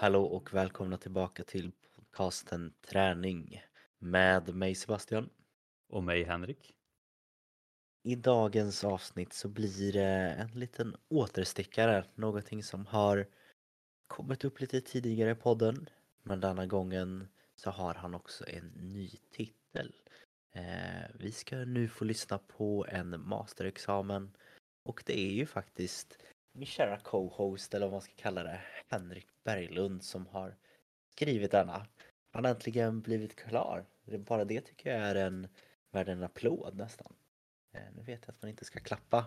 Hallå och välkomna tillbaka till podcasten Träning med mig Sebastian. Och mig Henrik. I dagens avsnitt så blir det en liten återstickare, någonting som har kommit upp lite tidigare i podden. Men denna gången så har han också en ny titel. Eh, vi ska nu få lyssna på en masterexamen och det är ju faktiskt min kära co-host eller vad man ska kalla det, Henrik Berglund som har skrivit denna. Han har äntligen blivit klar. Bara det tycker jag är en värd en applåd nästan. Eh, nu vet jag att man inte ska klappa.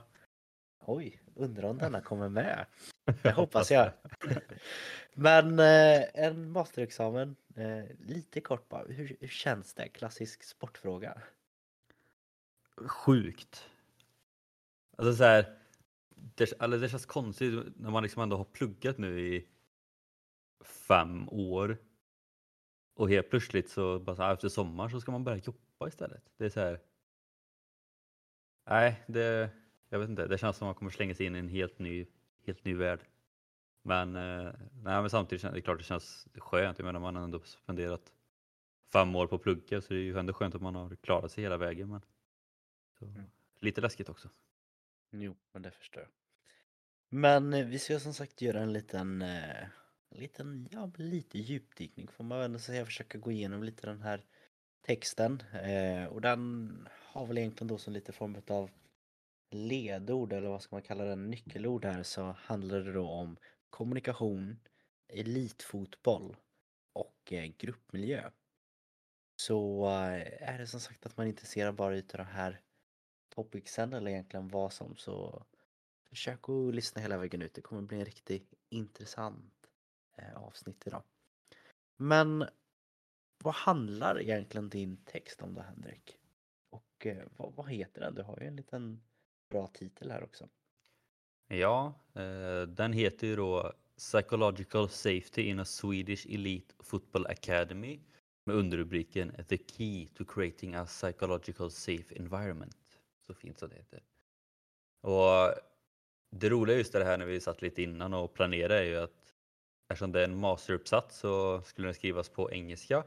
Oj, undrar om denna kommer med. Det hoppas jag. Men eh, en masterexamen, eh, lite kort bara. Hur, hur känns det? Klassisk sportfråga. Sjukt. Alltså så här, det, alltså det känns konstigt när man liksom ändå har pluggat nu i fem år. Och helt plötsligt så, bara så här, efter sommar så ska man börja jobba istället. Det är så här. Nej, det, jag vet inte. Det känns som att man kommer slänga sig in i en helt ny, helt ny värld. Men, eh, nej, men samtidigt är det klart det känns skönt. Jag menar man har ändå spenderat fem år på att plugga så det är ju ändå skönt att man har klarat sig hela vägen. Men, så, mm. Lite läskigt också. Jo, men det förstår jag. Men eh, vi ska som sagt göra en liten, eh, liten ja, lite djupdykning får man ändå säga. Försöka gå igenom lite den här texten. Eh, och den har väl egentligen då som lite form av ledord eller vad ska man kalla den, nyckelord här så handlar det då om kommunikation, elitfotboll och eh, gruppmiljö. Så eh, är det som sagt att man är intresserad bara utav de här topicsen eller egentligen vad som så försök att lyssna hela vägen ut. Det kommer bli en riktigt intressant eh, avsnitt idag. Men vad handlar egentligen din text om då Henrik? Och eh, vad, vad, heter den? Du har ju en liten bra titel här också. Ja, eh, den heter ju då Psychological Safety in a Swedish Elite Football Academy med underrubriken The Key to Creating a Psychological Safe Environment. Så fint som det heter. Och det roliga just det här när vi satt lite innan och planerade är ju att eftersom det är en masteruppsats så skulle den skrivas på engelska.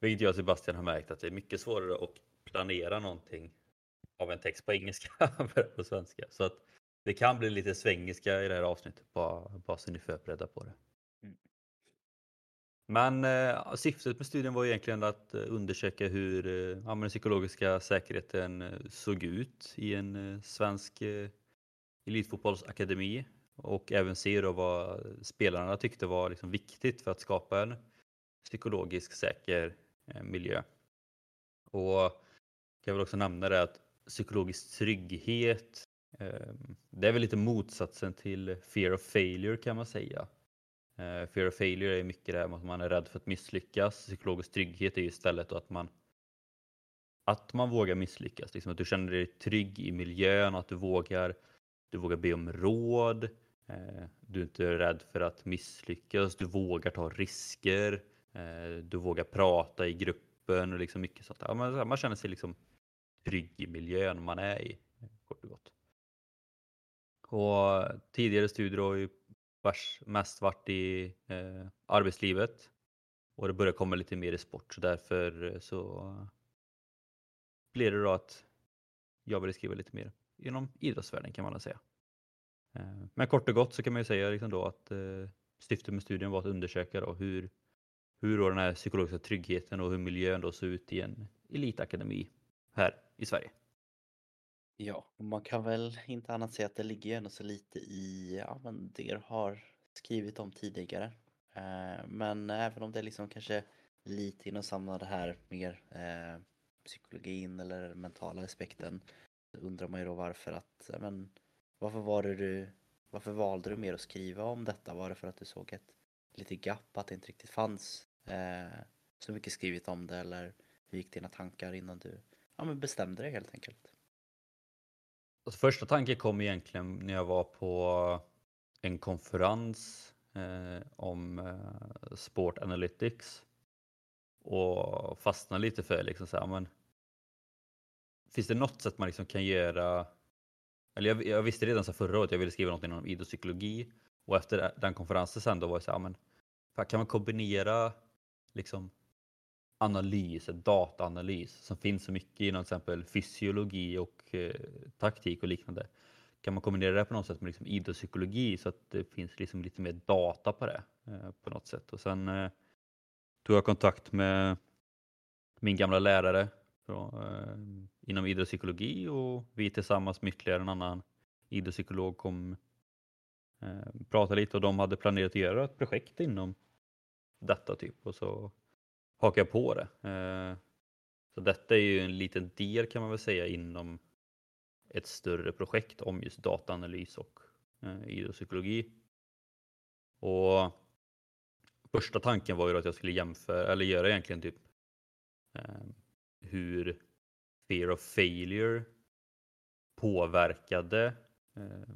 Vilket jag och Sebastian har märkt att det är mycket svårare att planera någonting av en text på engelska än på svenska. Så att det kan bli lite svengelska i det här avsnittet bara, bara så ni är förberedda på det. Mm. Men eh, syftet med studien var egentligen att eh, undersöka hur eh, den psykologiska säkerheten eh, såg ut i en eh, svensk eh, elitfotbollsakademi och även se då vad spelarna tyckte var liksom viktigt för att skapa en psykologiskt säker eh, miljö. Och jag kan väl också nämna det att psykologisk trygghet, ehm, det är väl lite motsatsen till fear of failure kan man säga. Eh, fear of failure är mycket det här med att man är rädd för att misslyckas. Psykologisk trygghet är ju istället att man att man vågar misslyckas, liksom att du känner dig trygg i miljön, att du vågar du vågar be om råd. Eh, du är inte rädd för att misslyckas. Du vågar ta risker. Eh, du vågar prata i gruppen och liksom mycket sånt. Ja, man, känner sig liksom trygg i miljön man är i, kort och gott. Och tidigare studier har ju mest varit i eh, arbetslivet och det börjar komma lite mer i sport så därför eh, så blir det då att jag vill skriva lite mer inom idrottsvärlden kan man säga. Eh, men kort och gott så kan man ju säga liksom då att eh, syftet med studien var att undersöka då hur, hur då den här psykologiska tryggheten och hur miljön då såg ut i en elitakademi här i Sverige. Ja, man kan väl inte annat säga att det ligger ändå så lite i ja, men det du har skrivit om tidigare. Eh, men även om det liksom kanske lite inom samma det här mer eh, psykologin eller mentala aspekten undrar man ju då varför att, men varför var det du, varför valde du mer att skriva om detta? Var det för att du såg ett lite gapp, att det inte riktigt fanns eh, så mycket skrivet om det eller hur gick dina tankar innan du ja, men bestämde dig helt enkelt? Alltså, första tanken kom egentligen när jag var på en konferens eh, om eh, Sport Analytics och fastnade lite för liksom så här, men Finns det något sätt man liksom kan göra eller jag, jag visste redan så förra året att jag ville skriva något inom idrottspsykologi och efter den konferensen sen då var jag så här, men kan man kombinera liksom analys, dataanalys som finns så mycket inom till exempel fysiologi och eh, taktik och liknande. Kan man kombinera det på något sätt med liksom idrottspsykologi så att det finns liksom lite mer data på det eh, på något sätt. Och sen eh, tog jag kontakt med min gamla lärare Eh, inom idrottspsykologi och vi tillsammans med ytterligare en annan idrottspsykolog kom eh, prata lite och de hade planerat att göra ett projekt inom detta typ och så hakar jag på det. Eh, så detta är ju en liten del kan man väl säga inom ett större projekt om just dataanalys och idrottspsykologi. Och första tanken var ju att jag skulle jämföra eller göra egentligen typ hur fear of failure påverkade eh,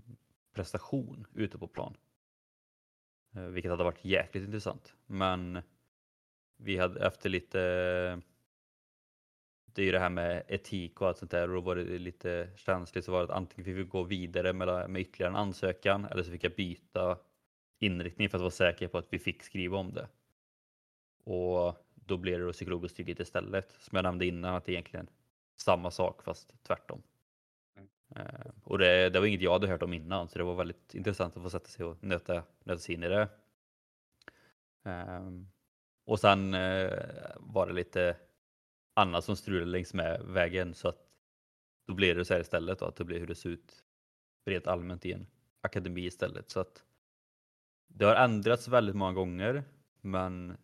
prestation ute på plan. Eh, vilket hade varit jäkligt intressant. Men vi hade efter lite det är ju det här med etik och allt sånt där och då var det lite känsligt så var det att antingen fick vi gå vidare med, med ytterligare en ansökan eller så fick jag byta inriktning för att vara säker på att vi fick skriva om det. Och det då psykologiskt trygghet istället. Som jag nämnde innan att det är egentligen samma sak fast tvärtom. Mm. Uh, och det, det, var inget jag hade hört om innan så det var väldigt intressant att få sätta sig och nöta, nöta sig in i det. Um, och sen uh, var det lite annat som strulade längs med vägen så att då blev det så här istället då, att det blir hur det ser ut rent allmänt i en akademi istället. Så att det har ändrats väldigt många gånger men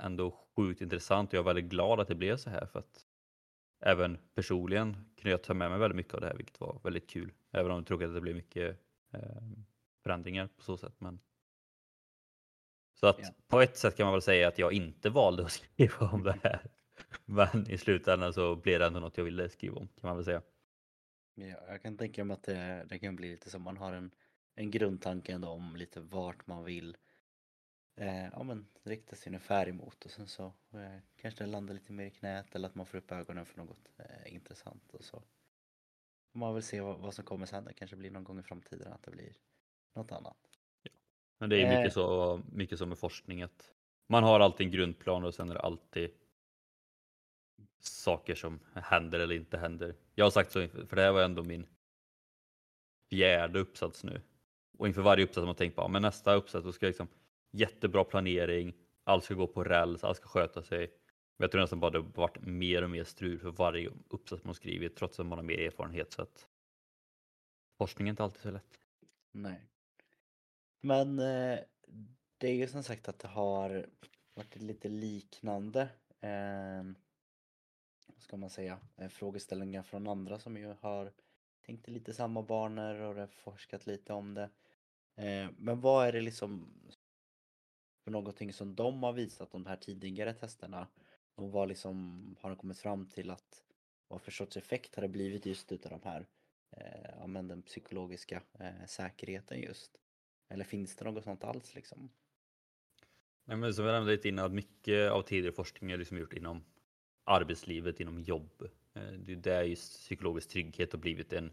ändå sjukt intressant och jag är väldigt glad att det blev så här för att även personligen kunde jag ta med mig väldigt mycket av det här vilket var väldigt kul. Även om jag trodde att det blev mycket eh, förändringar på så sätt. Men... Så att ja. på ett sätt kan man väl säga att jag inte valde att skriva om det här. Men i slutändan så blev det ändå något jag ville skriva om kan man väl säga. Ja, jag kan tänka mig att det, det kan bli lite som man har en, en grundtanke ändå om lite vart man vill eh, ja, men, rikta sin färg emot och sen så eh, kanske det landar lite mer i knät eller att man får upp ögonen för något eh, intressant och så man väl se vad, vad, som kommer sen. Det kanske blir någon gång i framtiden att det blir något annat. Ja. Men det är mycket, eh. så, mycket så med forskning att man har alltid en grundplan och sen är det alltid saker som händer eller inte händer. Jag har sagt så, för det här var ändå min fjärde uppsats nu. Och inför varje uppsats har man tänkt på, ja, men nästa uppsats då ska jag liksom jättebra planering, allt ska gå på räls, allt ska sköta sig. Men jag tror nästan bara det varit mer och mer strul för varje uppsats man skrivit trots att man har mer erfarenhet. Så att forskning är inte alltid så lätt. Nej. Men eh, det är ju som sagt att det har varit lite liknande eh, ska man säga, eh, frågeställningar från andra som ju har tänkt i lite samma banor och forskat lite om det. Eh, men vad är det liksom men någonting som de har visat de här tidigare testerna? Och vad liksom har de kommit fram till att vad för sorts effekt har det blivit just utav de här, eh, ja men den psykologiska eh, säkerheten just? Eller finns det något sånt alls liksom? Nej, men som jag nämnde lite innan, mycket av tidigare forskning är liksom gjort inom arbetslivet, inom jobb. Eh, det är där just psykologisk trygghet har blivit en,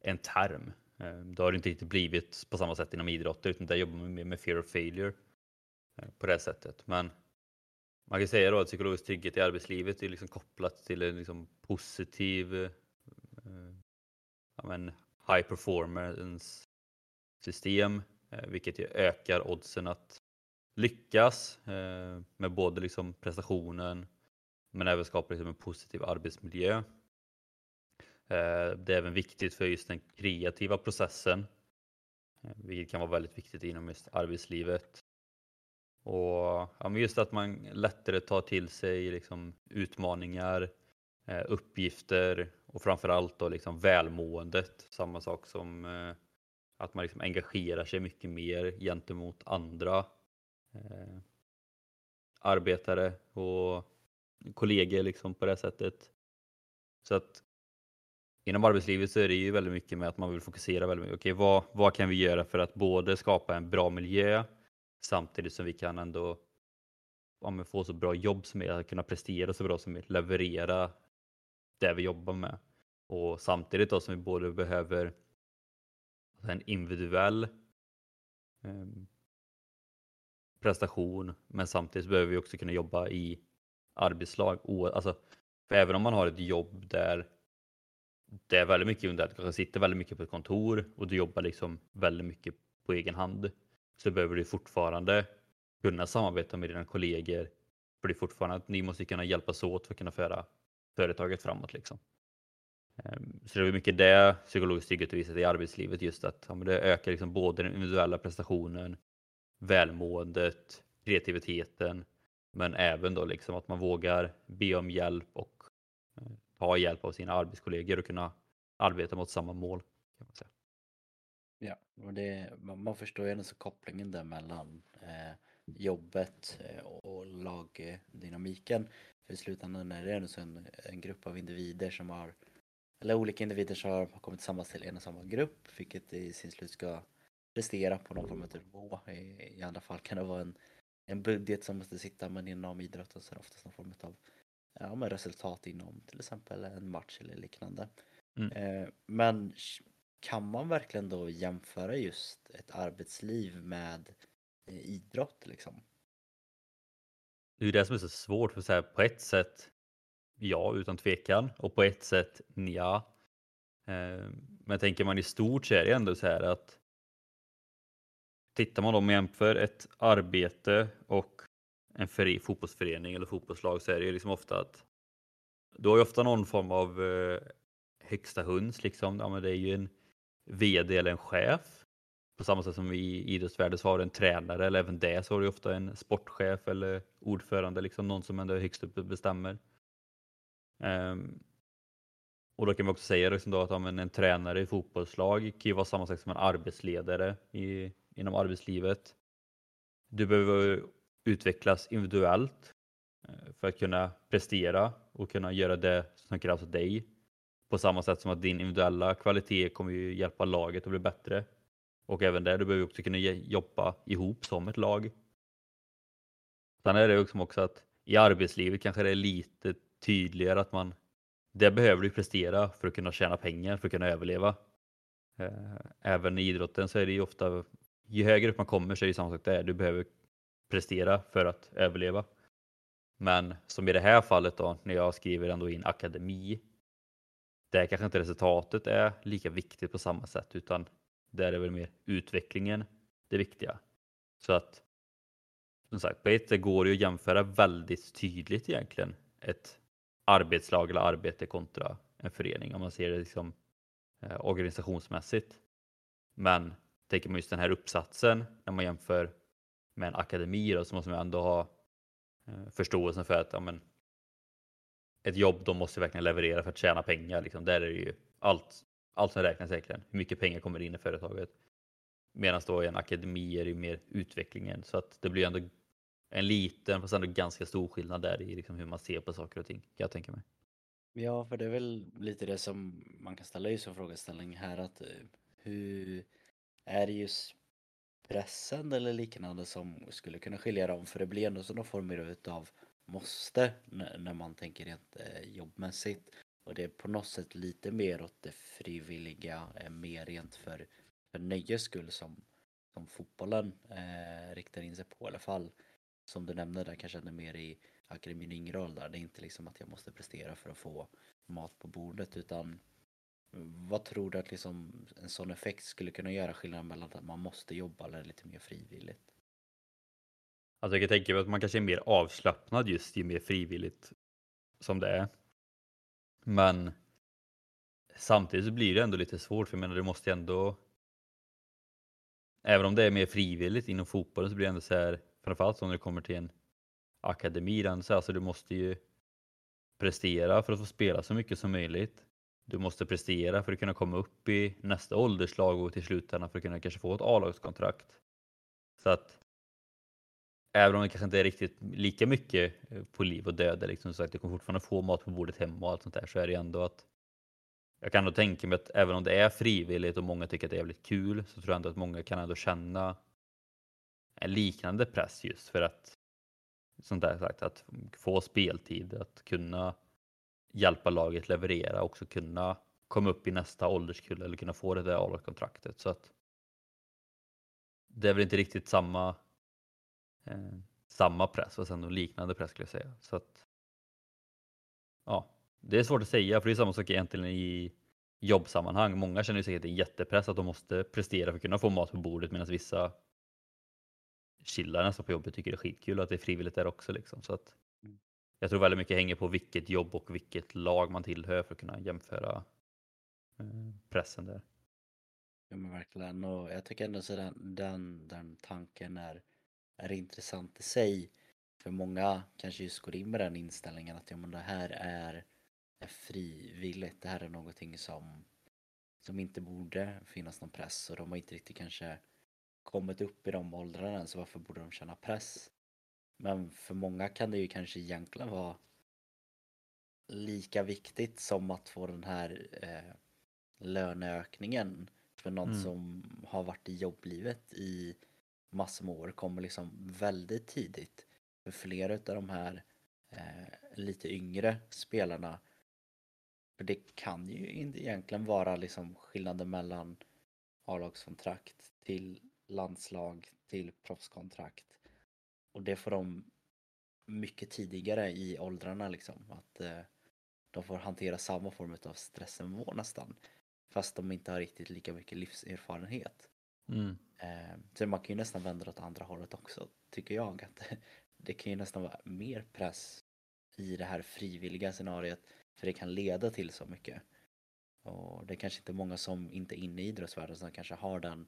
en term. Eh, det har inte riktigt blivit på samma sätt inom idrott, utan där jobbar man mer med fear of failure Eh, på det sättet. Men man kan säga då att psykologisk trygghet i arbetslivet är liksom kopplat till en liksom positiv eh, ja, men high performance system eh, vilket ökar oddsen att lyckas med både liksom prestationen men även skapa liksom en positiv arbetsmiljö. Eh, det är även viktigt för just den kreativa processen, eh, vilket kan vara väldigt viktigt inom just arbetslivet. Och ja, just att man lättare tar till sig liksom utmaningar, eh, uppgifter och framförallt då liksom välmåendet. Samma sak som eh, att man liksom engagerar sig mycket mer gentemot andra eh, arbetare och kollegor liksom på det sättet. Så att inom arbetslivet så är det ju väldigt mycket med att man vill fokusera väldigt mycket. Okej, vad, vad kan vi göra för att både skapa en bra miljö samtidigt som vi kan ändå ja, få så bra jobb som möjligt, kunna prestera så bra som möjligt, leverera det vi jobbar med. Och samtidigt då som vi både behöver en individuell eh, prestation, men samtidigt behöver vi också kunna jobba i arbetslag. Alltså, för även om man har ett jobb där det är väldigt mycket under, du kanske alltså, sitter väldigt mycket på ett kontor och du jobbar liksom väldigt mycket på egen hand, så behöver du fortfarande kunna samarbeta med dina kollegor. För det är fortfarande att ni måste kunna hjälpas åt för att kunna föra företaget framåt. Liksom. Ehm, så det är mycket det psykologiskt trygghet visat i arbetslivet just att ja, det ökar liksom både den individuella prestationen, välmåendet, kreativiteten men även då liksom att man vågar be om hjälp och eh, ta hjälp av sina arbetskollegor och kunna arbeta mot samma mål. Kan man säga. Ja, och det, man förstår ju ändå så kopplingen där mellan eh, jobbet eh, och lagdynamiken. För i slutändan är det ändå en, en grupp av individer som har eller olika individer som har kommit tillsammans till en och samma grupp vilket i sin slut ska prestera på någon form av nivå. I, i andra fall kan det vara en, en budget som måste sitta men inom idrotten så är det oftast någon form av ja, men resultat inom till exempel en match eller liknande. Mm. Eh, men kan man verkligen då jämföra just ett arbetsliv med eh, idrott liksom? Det är det som är så svårt för så här, på ett sätt ja, utan tvekan och på ett sätt ja. Eh, men tänker man i stort så är det ändå så här att tittar man om jämför ett arbete och en fotbollsförening eller fotbollslag så är det ju liksom ofta att du har ju ofta någon form av eh, högsta höns liksom. Ja, men det är ju en VD eller en chef. På samma sätt som i idrottsvärlden så har du en tränare eller även det så har du ofta en sportchef eller ordförande, liksom någon som ändå högst upp bestämmer. Um, och då kan man också säga liksom då att ja, en tränare i fotbollslag kan ju vara samma sak som en arbetsledare i, inom arbetslivet. Du behöver utvecklas individuellt eh, för att kunna prestera och kunna göra det som krävs av dig. På samma sätt som att din individuella kvalitet kommer ju hjälpa laget att bli bättre. Och även där, du behöver också kunna jobba ihop som ett lag. Sen är det liksom också att i arbetslivet kanske det är lite tydligare att man det behöver du prestera för att kunna tjäna pengar, för att kunna överleva. Eh, även i idrotten så är det ju ofta, ju högre upp man kommer så är det samma sak där, du behöver prestera för att överleva. Men som i det här fallet då, när jag skriver ändå in akademi, där kanske inte resultatet är lika viktigt på samma sätt, utan där är väl mer utvecklingen det viktiga. Så att som sagt, på ett sätt går det att jämföra väldigt tydligt egentligen ett arbetslag eller arbete kontra en förening om man ser det liksom eh, organisationsmässigt. Men tänker man just den här uppsatsen när man jämför med en akademi då, så måste man ändå ha eh, förståelsen för att ja, men, ett jobb de måste verkligen leverera för att tjäna pengar. Liksom. Där är det ju allt, allt som räknas egentligen. Hur mycket pengar kommer in i företaget? Medan då i en akademi är det mer utvecklingen så att det blir ändå en liten fast ändå ganska stor skillnad där i liksom hur man ser på saker och ting kan jag tänka mig. Ja, för det är väl lite det som man kan ställa just som frågeställning här att eh, hur är det just pressen eller liknande som skulle kunna skilja dem? För det blir ändå sådana former av måste när man tänker rent eh, jobbmässigt. Och det är på något sätt lite mer åt det frivilliga, eh, mer rent för, för nöjes skull som, som fotbollen eh, riktar in sig på i alla fall som du nämnde där kanske ännu mer i akademin yngre åldrar. Det är inte liksom att jag måste prestera för att få mat på bordet utan vad tror du att liksom en sån effekt skulle kunna göra skillnad mellan att man måste jobba eller lite mer frivilligt? Alltså jag kan tänka mig att man kanske är mer avslappnad just ju mer frivilligt som det är. Men samtidigt så blir det ändå lite svårt för jag menar du måste ändå Även om det är mer frivilligt inom fotbollen så blir det ändå så här framförallt när det kommer till en akademi, den, så alltså du måste ju prestera för att få spela så mycket som möjligt. Du måste prestera för att kunna komma upp i nästa ålderslag och till slutändan för att kunna kanske få ett A-lagskontrakt. Så att även om det kanske inte är riktigt lika mycket eh, på liv och död, liksom, så att du kommer fortfarande få mat på bordet hemma och allt sånt där, så är det ändå att jag kan ändå tänka mig att även om det är frivilligt och många tycker att det är jävligt kul så tror jag ändå att många kan ändå känna en liknande press just för att sånt där sagt, att få speltid, att kunna hjälpa laget leverera, också kunna komma upp i nästa ålderskull eller kunna få det där a kontraktet så att det är väl inte riktigt samma eh, samma press och sen liknande press skulle jag säga. Så att, ja, det är svårt att säga för det är samma sak egentligen i jobbsammanhang. Många känner att det är jättepress att de måste prestera för att kunna få mat på bordet medan vissa chillar nästan på jobbet tycker det är skitkul att det är frivilligt där också. Liksom. Så att, Mm. jag tror väldigt mycket hänger på vilket jobb och vilket lag man tillhör för att kunna jämföra eh, pressen där. Ja men verkligen och jag tycker ändå så den, den, den tanken är, är intressant i sig. För många kanske just går in med den inställningen att ja men det här är, frivilligt, det här är någonting som, som inte borde finnas någon press och de har inte riktigt kanske kommit upp i de åldrarna så varför borde de känna press? Men för många kan det ju kanske egentligen vara lika viktigt som att få den här eh, löneökningen för någon Mm. som har varit i jobblivet i massor med år kommer liksom väldigt tidigt. För flera av de här eh, lite yngre spelarna för det kan ju inte egentligen vara liksom skillnaden mellan A-lagskontrakt till landslag till proffskontrakt. Och det får de mycket tidigare i åldrarna liksom. Att eh, de får hantera samma form av stressnivå nästan. Fast de inte har riktigt lika mycket livserfarenhet. Mm. Eh, så man kan ju nästan vända det åt andra hållet också, tycker jag. Att det kan ju nästan vara mer press i det här frivilliga scenariot. För det kan leda till så mycket. Och det är kanske inte många som inte är inne i idrottsvärlden som kanske har den,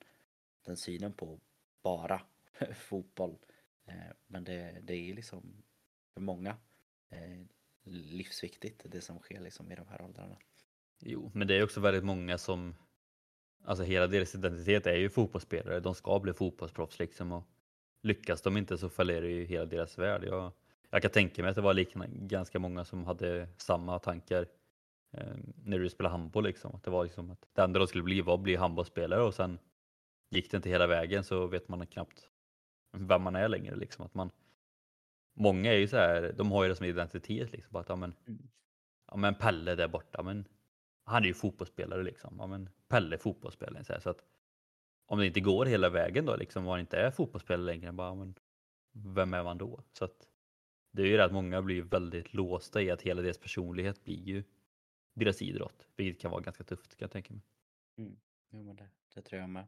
den synen på bara fotboll. Eh, men det, det är liksom för många eh, livsviktigt det som sker liksom i de här åldrarna. Jo, men det är också väldigt många som, alltså hela deras identitet är ju fotbollsspelare. De ska bli fotbollsproffs liksom och lyckas de inte så fallerar ju hela deras värld. Jag, jag kan tänka mig att det var liknande, ganska många som hade samma tankar eh, när du spelade handboll liksom. Att det var liksom att det enda de skulle bli var att bli handbollsspelare och sen gick det inte hela vägen så vet man knappt vem man är längre liksom. Att man, många är ju så här, de har ju det som identitet liksom. Att, ja, men, Mm. ja, men Pelle där borta, men han är ju fotbollsspelare liksom. Ja, men Pelle fotbollsspelare. Så, här, så att om det inte går hela vägen då, liksom, om man inte är fotbollsspelare längre, bara, men vem är man då? Så att det är ju det att många blir väldigt låsta i att hela deras personlighet blir ju deras idrott, vilket kan vara ganska tufft kan jag tänka mig. Mm. Jo, men det, det tror jag med.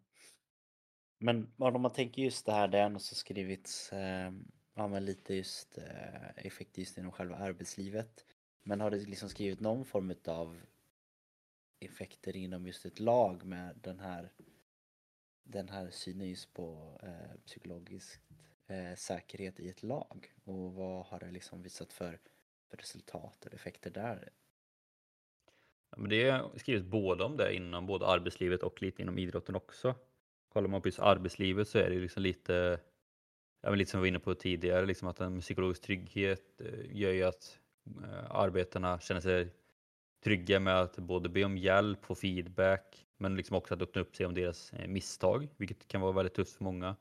Men om man tänker just det här, det har ändå så skrivits eh, ja, men lite just eh, effekt just inom själva arbetslivet. Men har det liksom skrivit någon form av effekter inom just ett lag med den här den här synen just på eh, psykologisk eh, säkerhet i ett lag och vad har det liksom visat för, för resultat eller effekter där? Ja, men det är skrivet både om det inom både arbetslivet och lite inom idrotten också. Kollar man på just arbetslivet så är det liksom lite, ja, men lite som vi var inne på tidigare, liksom att en psykologisk trygghet eh, gör ju att eh, arbetarna känner sig trygga med att både be om hjälp och feedback, men liksom också att öppna upp sig om deras eh, misstag, vilket kan vara väldigt tufft för många.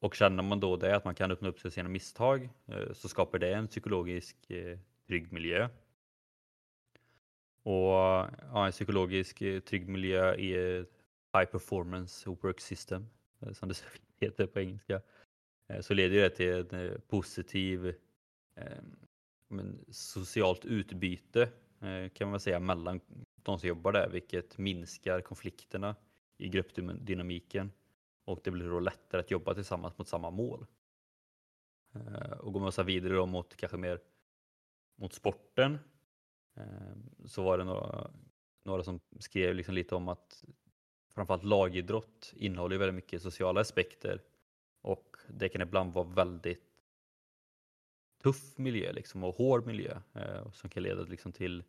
Och känner man då det, att man kan öppna upp sig sina misstag, eh, så skapar det en psykologisk eh, trygg miljö. Och ja, en psykologisk trygg miljö är High Performance Work System, som det heter på engelska. Så leder det till en positiv men, socialt utbyte Eh, kan man säga mellan de som jobbar där, vilket minskar konflikterna i gruppdynamiken och det blir då lättare att jobba tillsammans mot samma mål. Eh, och går man så vidare då mot kanske mer mot sporten eh, så var det några, några som skrev liksom lite om att framförallt lagidrott innehåller väldigt mycket sociala aspekter och det kan ibland vara väldigt tuff miljö liksom, och hård miljö eh, som kan leda liksom, till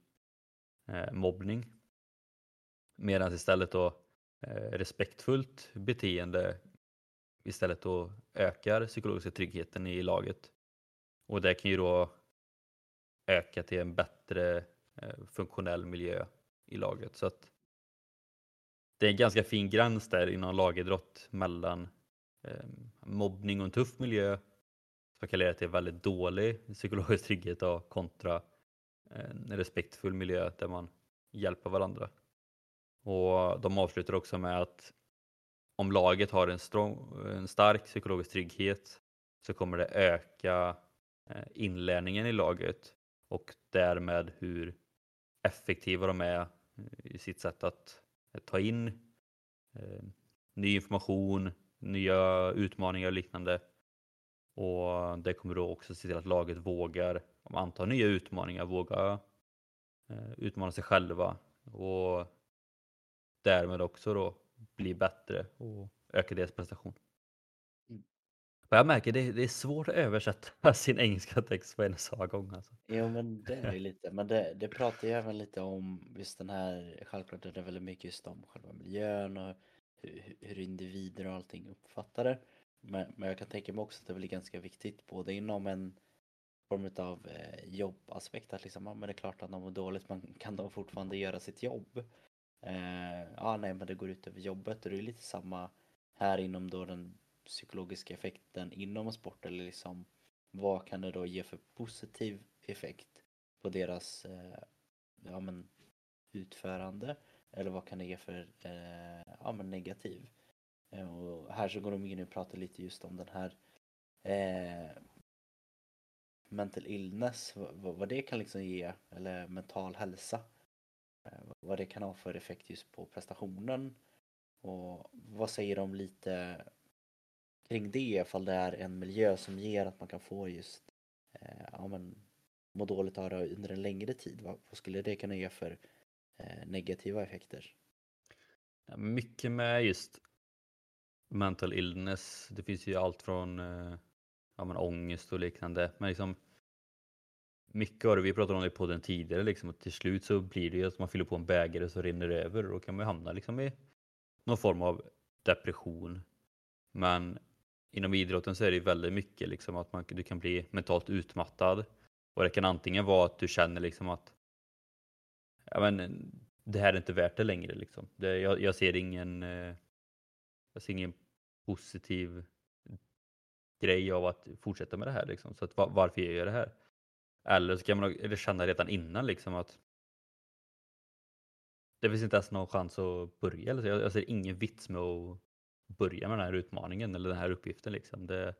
eh, mobbning. Medan istället då eh, respektfullt beteende istället då ökar psykologiska tryggheten i laget. Och det kan ju då öka till en bättre eh, funktionell miljö i laget. Så att det är en ganska fin gräns där inom lagidrott mellan eh, mobbning och en tuff miljö som kan leda till väldigt dålig psykologisk trygghet då, kontra en respektfull miljö där man hjälper varandra. Och de avslutar också med att om laget har en, strong, en stark psykologisk trygghet så kommer det öka eh, inlärningen i laget och därmed hur effektiva de är i sitt sätt att ta in eh, ny information, nya utmaningar och liknande. Och det kommer då också se till att laget vågar anta nya utmaningar, våga eh, utmana sig själva och därmed också då bli bättre och öka deras prestation. Mm. Jag märker det, det är svårt att översätta sin engelska text på en sak gång. Alltså. Jo men det är ju lite, men det, det pratar ju även lite om just den här, självklart är det väldigt mycket just om själva miljön och hur, hur individer och allting uppfattar det. Men, men jag kan tänka mig också att det blir ganska viktigt både inom en form av eh, jobbaspekt att liksom, ja, men det är klart att de mår dåligt men kan de fortfarande göra sitt jobb? Eh, ja nej men det går ut över jobbet och det är lite samma här inom då den psykologiska effekten inom sport eller liksom vad kan det då ge för positiv effekt på deras eh, ja, men, utförande eller vad kan det ge för eh, ja, men negativ? Eh, och här så går de in och pratar lite just om den här eh, mental illness, vad, vad, det kan liksom ge, eller mental hälsa. Eh, vad det kan ha för effekt just på prestationen. Och vad säger de lite kring det ifall det är en miljö som ger att man kan få just eh, ja, men, må dåligt av det under en längre tid. Vad, vad skulle det kunna ge för eh, negativa effekter? Mycket med just mental illness. Det finns ju allt från eh, ja, men ångest och liknande. Men liksom, mycket av det, vi pratade om det på den tidigare, liksom, att till slut så blir det ju att man fyller på en bägare så rinner det över och då kan man hamna liksom, i någon form av depression. Men inom idrotten så är det väldigt mycket liksom, att man, du kan bli mentalt utmattad och det kan antingen vara att du känner liksom att ja, men, det här är inte värt det längre. Liksom. Det, jag, jag, ser ingen, eh, jag ser ingen positiv grej av att fortsätta med det här. Liksom. Så att, varför gör jag det här? Eller så kan man eller känna redan innan liksom att det finns inte ens någon chans att börja. Eller. Jag, jag ser ingen vits med att börja med den här utmaningen eller den här uppgiften. Liksom. Det,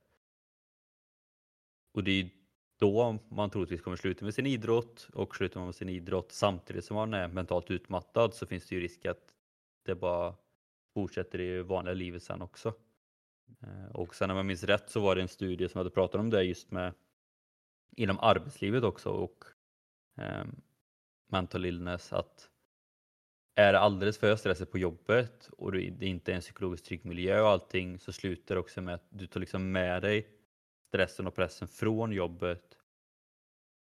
och det är då man troligtvis kommer sluta med sin idrott och slutar man med sin idrott samtidigt som man är mentalt utmattad så finns det ju risk att det bara fortsätter i vanliga livet sen också. Eh, och sen om jag minns rätt så var det en studie som hade pratat om det just med inom arbetslivet också och eh, mental illness att är det alldeles för stressigt på jobbet och det inte är en psykologiskt trygg miljö och allting så slutar det också med att du tar liksom med dig stressen och pressen från jobbet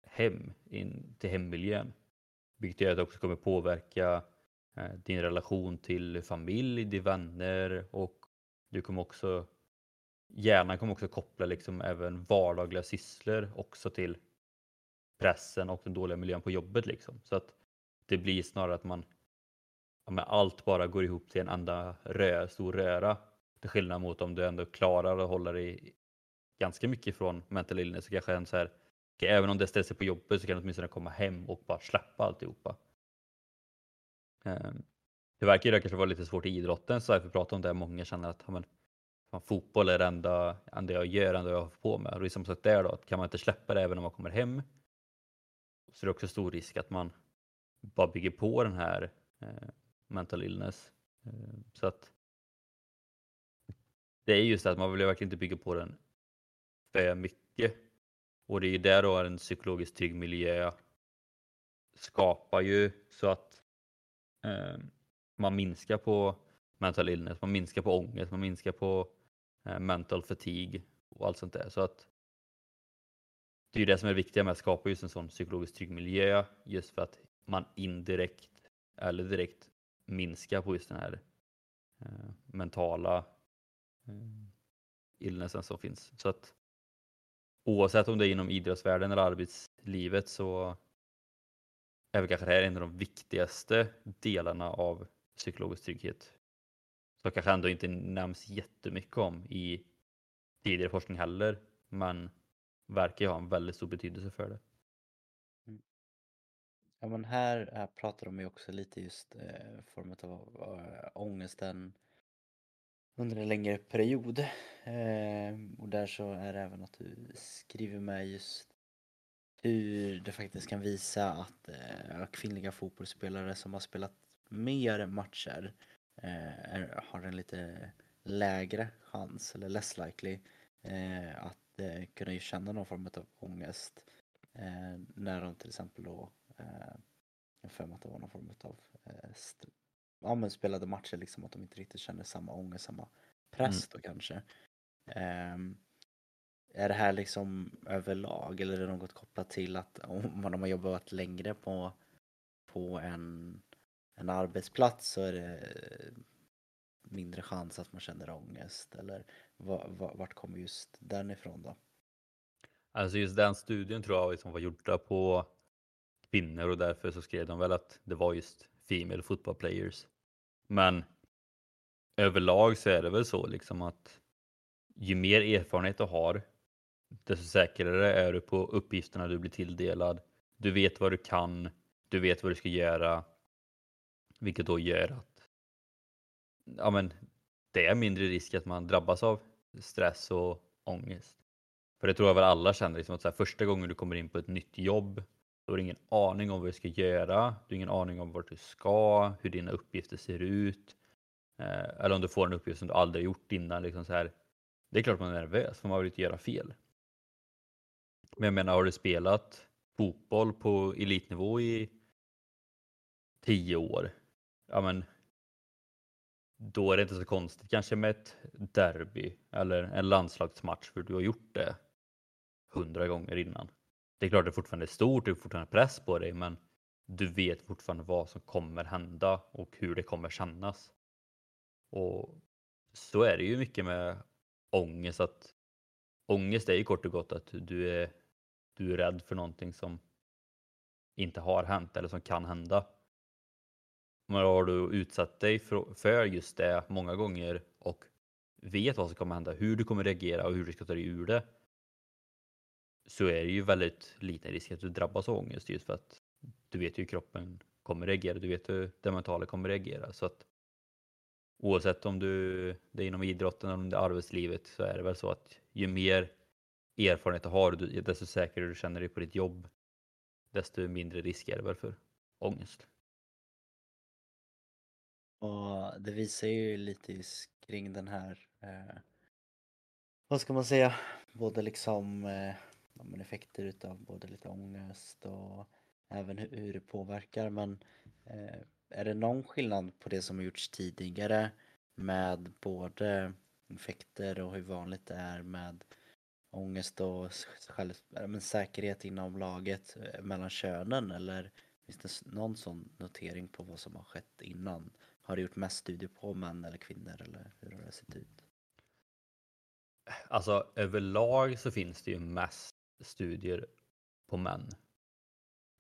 hem in till hemmiljön. Vilket gör att det också kommer påverka Eh, din relation till familj, dina vänner och du kommer också hjärnan kommer också koppla liksom även vardagliga sysslor också till pressen och den dåliga miljön på jobbet liksom. Så att det blir snarare att man ja, allt bara går ihop till en enda rö, stor röra. Till skillnad mot om du ändå klarar att hålla dig ganska mycket från mental illness så kanske en så här, okay, även om det är stressigt på jobbet så kan du åtminstone komma hem och bara släppa alltihopa. Ehm, det verkar ju kanske vara lite svårt i idrotten så vi pratar om det, många känner att men, fan, fotboll är det enda, enda jag gör, det enda jag har på med. Och det är som sagt där då, att kan man inte släppa det även om man kommer hem så är det också stor risk att man bara bygger på den här eh, mental illness. Eh, så att det är just det att man vill verkligen inte bygga på den för mycket. Och det är ju där då en psykologiskt trygg miljö skapar ju så att Ehm, man minskar på mental illness, man minskar på ångest, man minskar på eh, mental fatigue och allt sånt där. Så att det är ju det som är det viktiga med att skapa just en sån psykologiskt trygg miljö just för att man indirekt eller direkt minskar på just den här eh, mentala eh, illnessen som finns. Så att oavsett om det är inom idrottsvärlden eller arbetslivet så är väl kanske det här en av de viktigaste delarna av psykologisk trygghet. Som kanske ändå inte nämns jättemycket om i tidigare forskning heller, men verkar ju ha en väldigt stor betydelse för det. Mm. Ja men här, här pratar de ju också lite just eh, formen av äh, ångesten under en längre period. Eh, och där så är det även att du skriver med just hur det faktiskt kan visa att eh, kvinnliga fotbollsspelare som har spelat mer matcher eh, är, har en lite lägre chans, eller less likely, eh, att eh, kunna känna någon form av ångest eh, när de till exempel då, eh, jag för mig att det var någon form av ja, men spelade matcher liksom att de inte riktigt känner samma ångest, samma press då kanske. Um, är det här liksom överlag eller är det något kopplat till att om man har jobbat längre på, på en, en arbetsplats så är det mindre chans att man känner ångest eller vart kommer just den ifrån då? Alltså just den studien tror jag liksom var gjorda på kvinnor och därför så skrev de väl att det var just Female Football Players. Men överlag så är det väl så liksom att ju mer erfarenhet du har, desto säkrare är du på uppgifterna du blir tilldelad. Du vet vad du kan, du vet vad du ska göra, vilket då gör att ja, men, det är mindre risk att man drabbas av stress och ångest. För det tror jag väl alla känner, liksom att så här, första gången du kommer in på ett nytt jobb du har ingen aning om vad du ska göra. Du har ingen aning om vart du ska, hur dina uppgifter ser ut. Eh, eller om du får en uppgift som du aldrig gjort innan. Liksom så här. Det är klart man är nervös för man vill inte göra fel. Men jag menar, har du spelat fotboll på elitnivå i tio år? Ja, men då är det inte så konstigt kanske med ett derby eller en landslagsmatch för du har gjort det hundra gånger innan. Det är klart det fortfarande är stort, det är fortfarande press på dig men du vet fortfarande vad som kommer hända och hur det kommer kännas. Och så är det ju mycket med ångest att ångest är ju kort och gott att du är, du är rädd för någonting som inte har hänt eller som kan hända. Men har du utsatt dig för just det många gånger och vet vad som kommer hända, hur du kommer reagera och hur du ska ta dig ur det så är det ju väldigt liten risk att du drabbas av ångest just för att du vet ju hur kroppen kommer reagera, du vet hur det mentala kommer reagera. Så att oavsett om du det är inom idrotten eller om det är arbetslivet så är det väl så att ju mer erfarenhet du har, desto säkrare du känner dig på ditt jobb, desto mindre risk är det väl för ångest. Och det visar ju lite kring den här, eh, vad ska man säga, både liksom eh, effekter utav både lite ångest och även hur, hur det påverkar. Men eh, är det någon skillnad på det som har gjorts tidigare med både effekter och hur vanligt det är med ångest och själv, men säkerhet inom laget eh, mellan könen eller finns det någon sån notering på vad som har skett innan? Har du gjort mest studier på män eller kvinnor eller hur har det sett ut? Alltså överlag så finns det ju mest studier på män.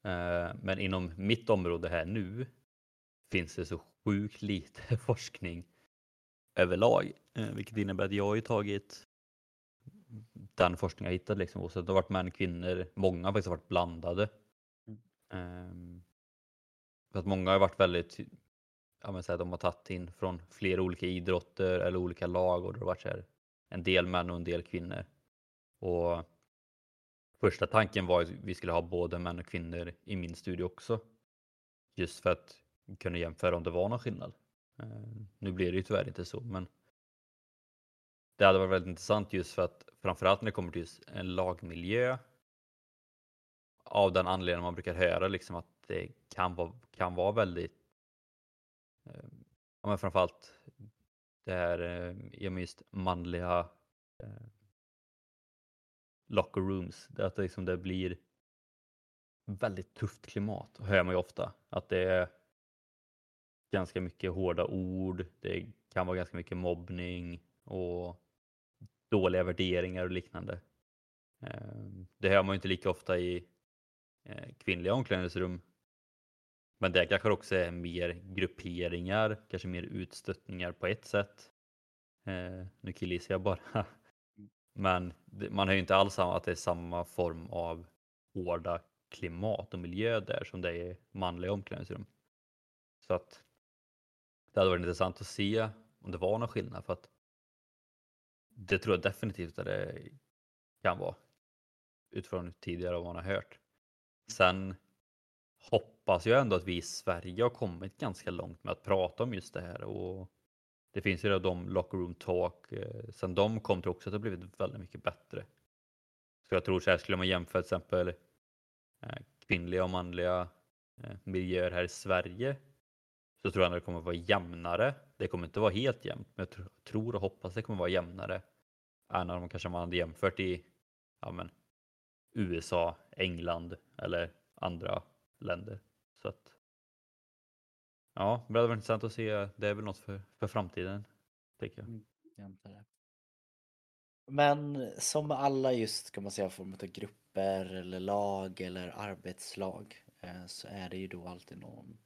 Eh, men inom mitt område här nu finns det så sjukt lite forskning överlag, eh, vilket innebär att jag har ju tagit den forskning jag hittat liksom, och så det har varit män, kvinnor, många har faktiskt varit blandade. Mm. Ehm, för att många har varit väldigt, ja men så här, de har tagit in från flera olika idrotter eller olika lag och det har varit så här, en del män och en del kvinnor. Och Första tanken var att vi skulle ha både män och kvinnor i min studie också. Just för att kunna jämföra om det var någon skillnad. Eh, nu blir det ju tyvärr inte så men det hade varit väldigt intressant just för att framförallt när det kommer till en lagmiljö av den anledningen man brukar höra liksom att det kan vara, kan vara väldigt eh, ja men framförallt det här eh, just manliga eh, locker rooms. Det att det, liksom, det blir väldigt tufft klimat, hör man ju ofta. Att det är ganska mycket hårda ord, det kan vara ganska mycket mobbning och dåliga värderingar och liknande. Ehm, det hör man ju inte lika ofta i eh, kvinnliga omklädningsrum. Men det kanske också är mer grupperingar, kanske mer utstöttningar på ett sätt. Ehm, nu killgissar jag bara men man har ju inte alls att det är samma form av hårda klimat och miljö där som det är i manliga omklädningsrum. Så att det hade varit intressant att se om det var någon skillnad för att det tror jag definitivt att det kan vara. Utifrån tidigare vad man har hört. Sen hoppas jag ändå att vi i Sverige har kommit ganska långt med att prata om just det här och det finns ju de locker room talk. Eh, sen de kom tror jag också att det har blivit väldigt mycket bättre. Så jag tror så här skulle man jämföra till exempel eh, kvinnliga och manliga eh, miljöer här i Sverige så tror jag att det kommer vara jämnare. Det kommer inte vara helt jämnt, men jag tror och hoppas det kommer vara jämnare än om kanske man hade jämfört i ja, men, USA, England eller andra länder. Så att, ja, det hade varit intressant att se. Det är väl något för, för framtiden, tänker jag. Mm, Jämtare. Men som med alla just kan man säga form av grupper eller lag eller arbetslag eh, så är det ju då alltid någon,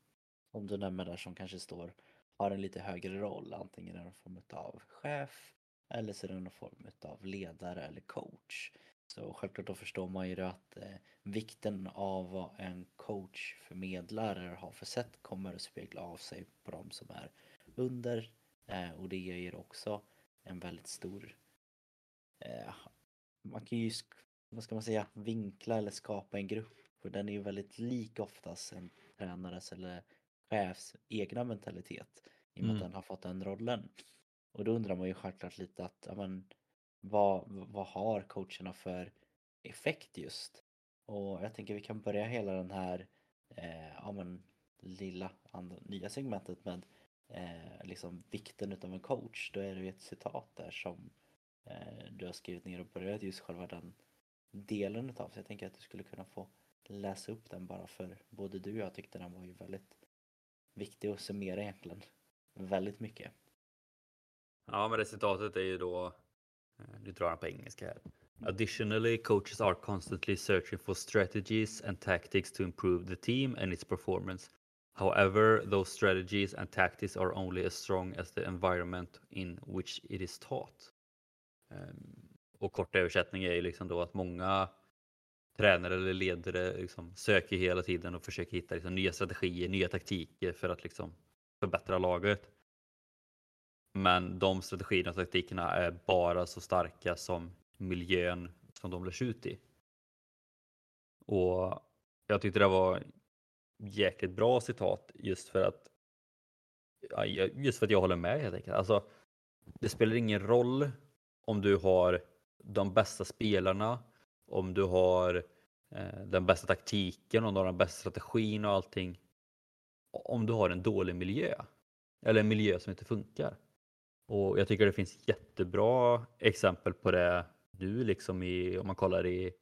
om du nämner där som kanske står, har en lite högre roll, antingen i någon form av chef eller så är det någon form av ledare eller coach. Så självklart då förstår man ju att eh, vikten av vad en coach förmedlar eller har för sätt kommer att spegla av sig på de som är under eh, och det ger också en väldigt stor eh, man kan ju, vad ska man säga, vinkla eller skapa en grupp. För den är ju väldigt lik oftast en tränares eller chefs egna mentalitet. I och med att Mm. den har fått den rollen. Och då undrar man ju självklart lite att, ja, men, vad, vad har coacherna för effekt just? Och jag tänker vi kan börja hela den här eh, ja, men, lilla andra, nya segmentet med eh, liksom vikten utav en coach. Då är det ju ett citat där som eh, du har skrivit ner och börjat just själva den delen utav. Så jag tänker att du skulle kunna få läsa upp den bara för både du och jag tyckte den var ju väldigt viktig att summera egentligen väldigt mycket. Ja, men resultatet är ju då, eh, nu drar han på engelska här. Additionally, coaches are constantly searching for strategies and tactics to improve the team and its performance. However, those strategies and tactics are only as strong as the environment in which it is taught. Ehm, Och kort översättning är ju liksom då att många tränare eller ledare liksom söker hela tiden och försöker hitta liksom nya strategier, nya taktiker för att liksom förbättra laget. Men de strategierna och taktikerna är bara så starka som miljön som de lärs ut i. Och jag tyckte det var jäkligt bra citat just för att just för att jag håller med helt enkelt. Alltså, det spelar ingen roll om du har de bästa spelarna, om du har eh, den bästa taktiken, om du har den bästa strategin och allting. Om du har en dålig miljö eller en miljö som inte funkar. Och jag tycker det finns jättebra exempel på det nu liksom i, om man kollar i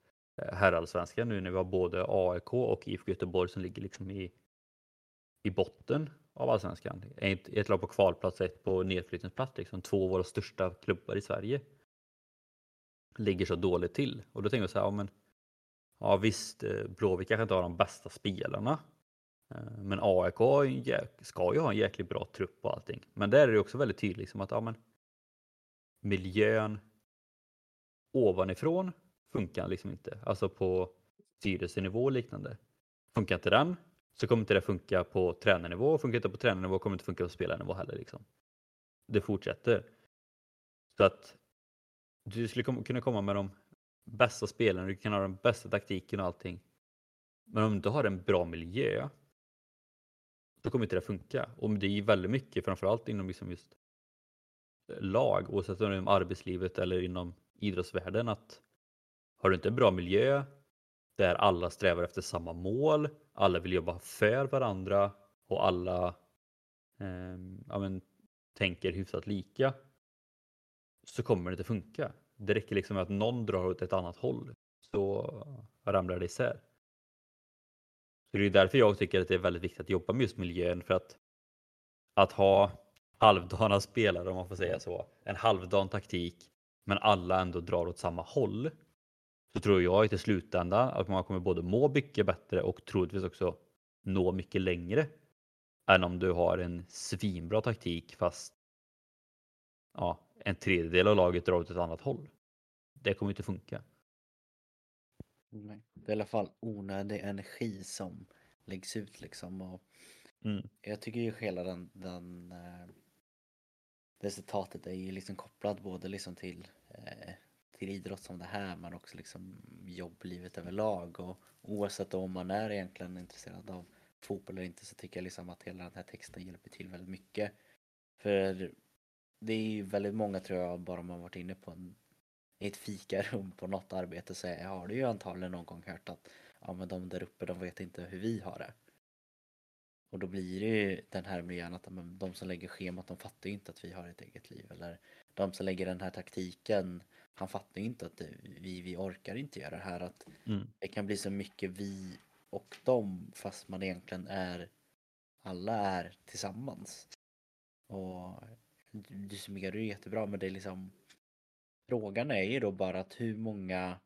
eh, herrallsvenskan nu när vi har både AIK och IFK Göteborg som ligger liksom i, i botten av allsvenskan. Ett, ett lag på kvalplats, ett på nedflyttningsplats. Liksom, två av våra största klubbar i Sverige ligger så dåligt till. Och då tänker jag så här, ja, men, ja visst, eh, Blåvitt kanske inte har de bästa spelarna. Eh, men AIK ska ju ha en jäkligt bra trupp och allting. Men där är det också väldigt tydligt liksom att ja, men, miljön ovanifrån funkar liksom inte. Alltså på styrelsenivå och liknande. Funkar inte den så kommer inte det funka på tränarnivå. Funkar inte på tränarnivå kommer det inte funka på spelarnivå heller. Liksom. Det fortsätter. Så att du skulle kom- kunna komma med de bästa spelarna, du kan ha den bästa taktiken och allting. Men om du inte har en bra miljö då kommer inte det funka. Och det är väldigt mycket, framförallt inom liksom just eh, lag, oavsett om det är inom arbetslivet eller inom idrottsvärlden, att har du inte en bra miljö där alla strävar efter samma mål, alla vill jobba för varandra och alla eh, ja, men, tänker hyfsat lika så kommer det inte funka. Det räcker liksom med att någon drar åt ett annat håll så ramlar det isär. Så det är därför jag tycker att det är väldigt viktigt att jobba med just miljön för att att ha halvdana spelare om man får säga så, en halvdan taktik men alla ändå drar åt samma håll så tror jag att i slutändan att man kommer både må mycket bättre och troligtvis också nå mycket längre än om du har en svinbra taktik fast ja, en tredjedel av laget drar åt ett annat håll. Det kommer inte funka. Nej. Det är i alla fall onödig energi som läggs ut liksom. Och Mm. jag tycker ju hela den, den, eh, resultatet är ju liksom kopplat både liksom till, eh, till idrott som det här men också liksom jobblivet överlag och oavsett om man är egentligen intresserad av fotboll eller inte så tycker jag liksom att hela den här texten hjälper till väldigt mycket. För det är ju väldigt många tror jag bara man varit inne på en, ett fikarum på något arbete så har du ju antagligen någon gång hört att ja men de där uppe de vet inte hur vi har det. Och då blir det ju den här miljön att de som lägger schemat de fattar ju inte att vi har ett eget liv. Eller de som lägger den här taktiken, han fattar ju inte att vi, vi orkar inte göra det här. Att mm. Det kan bli så mycket vi och dem fast man egentligen är, alla är tillsammans. Och du summerar ju jättebra men det är liksom Frågan är ju då bara att hur många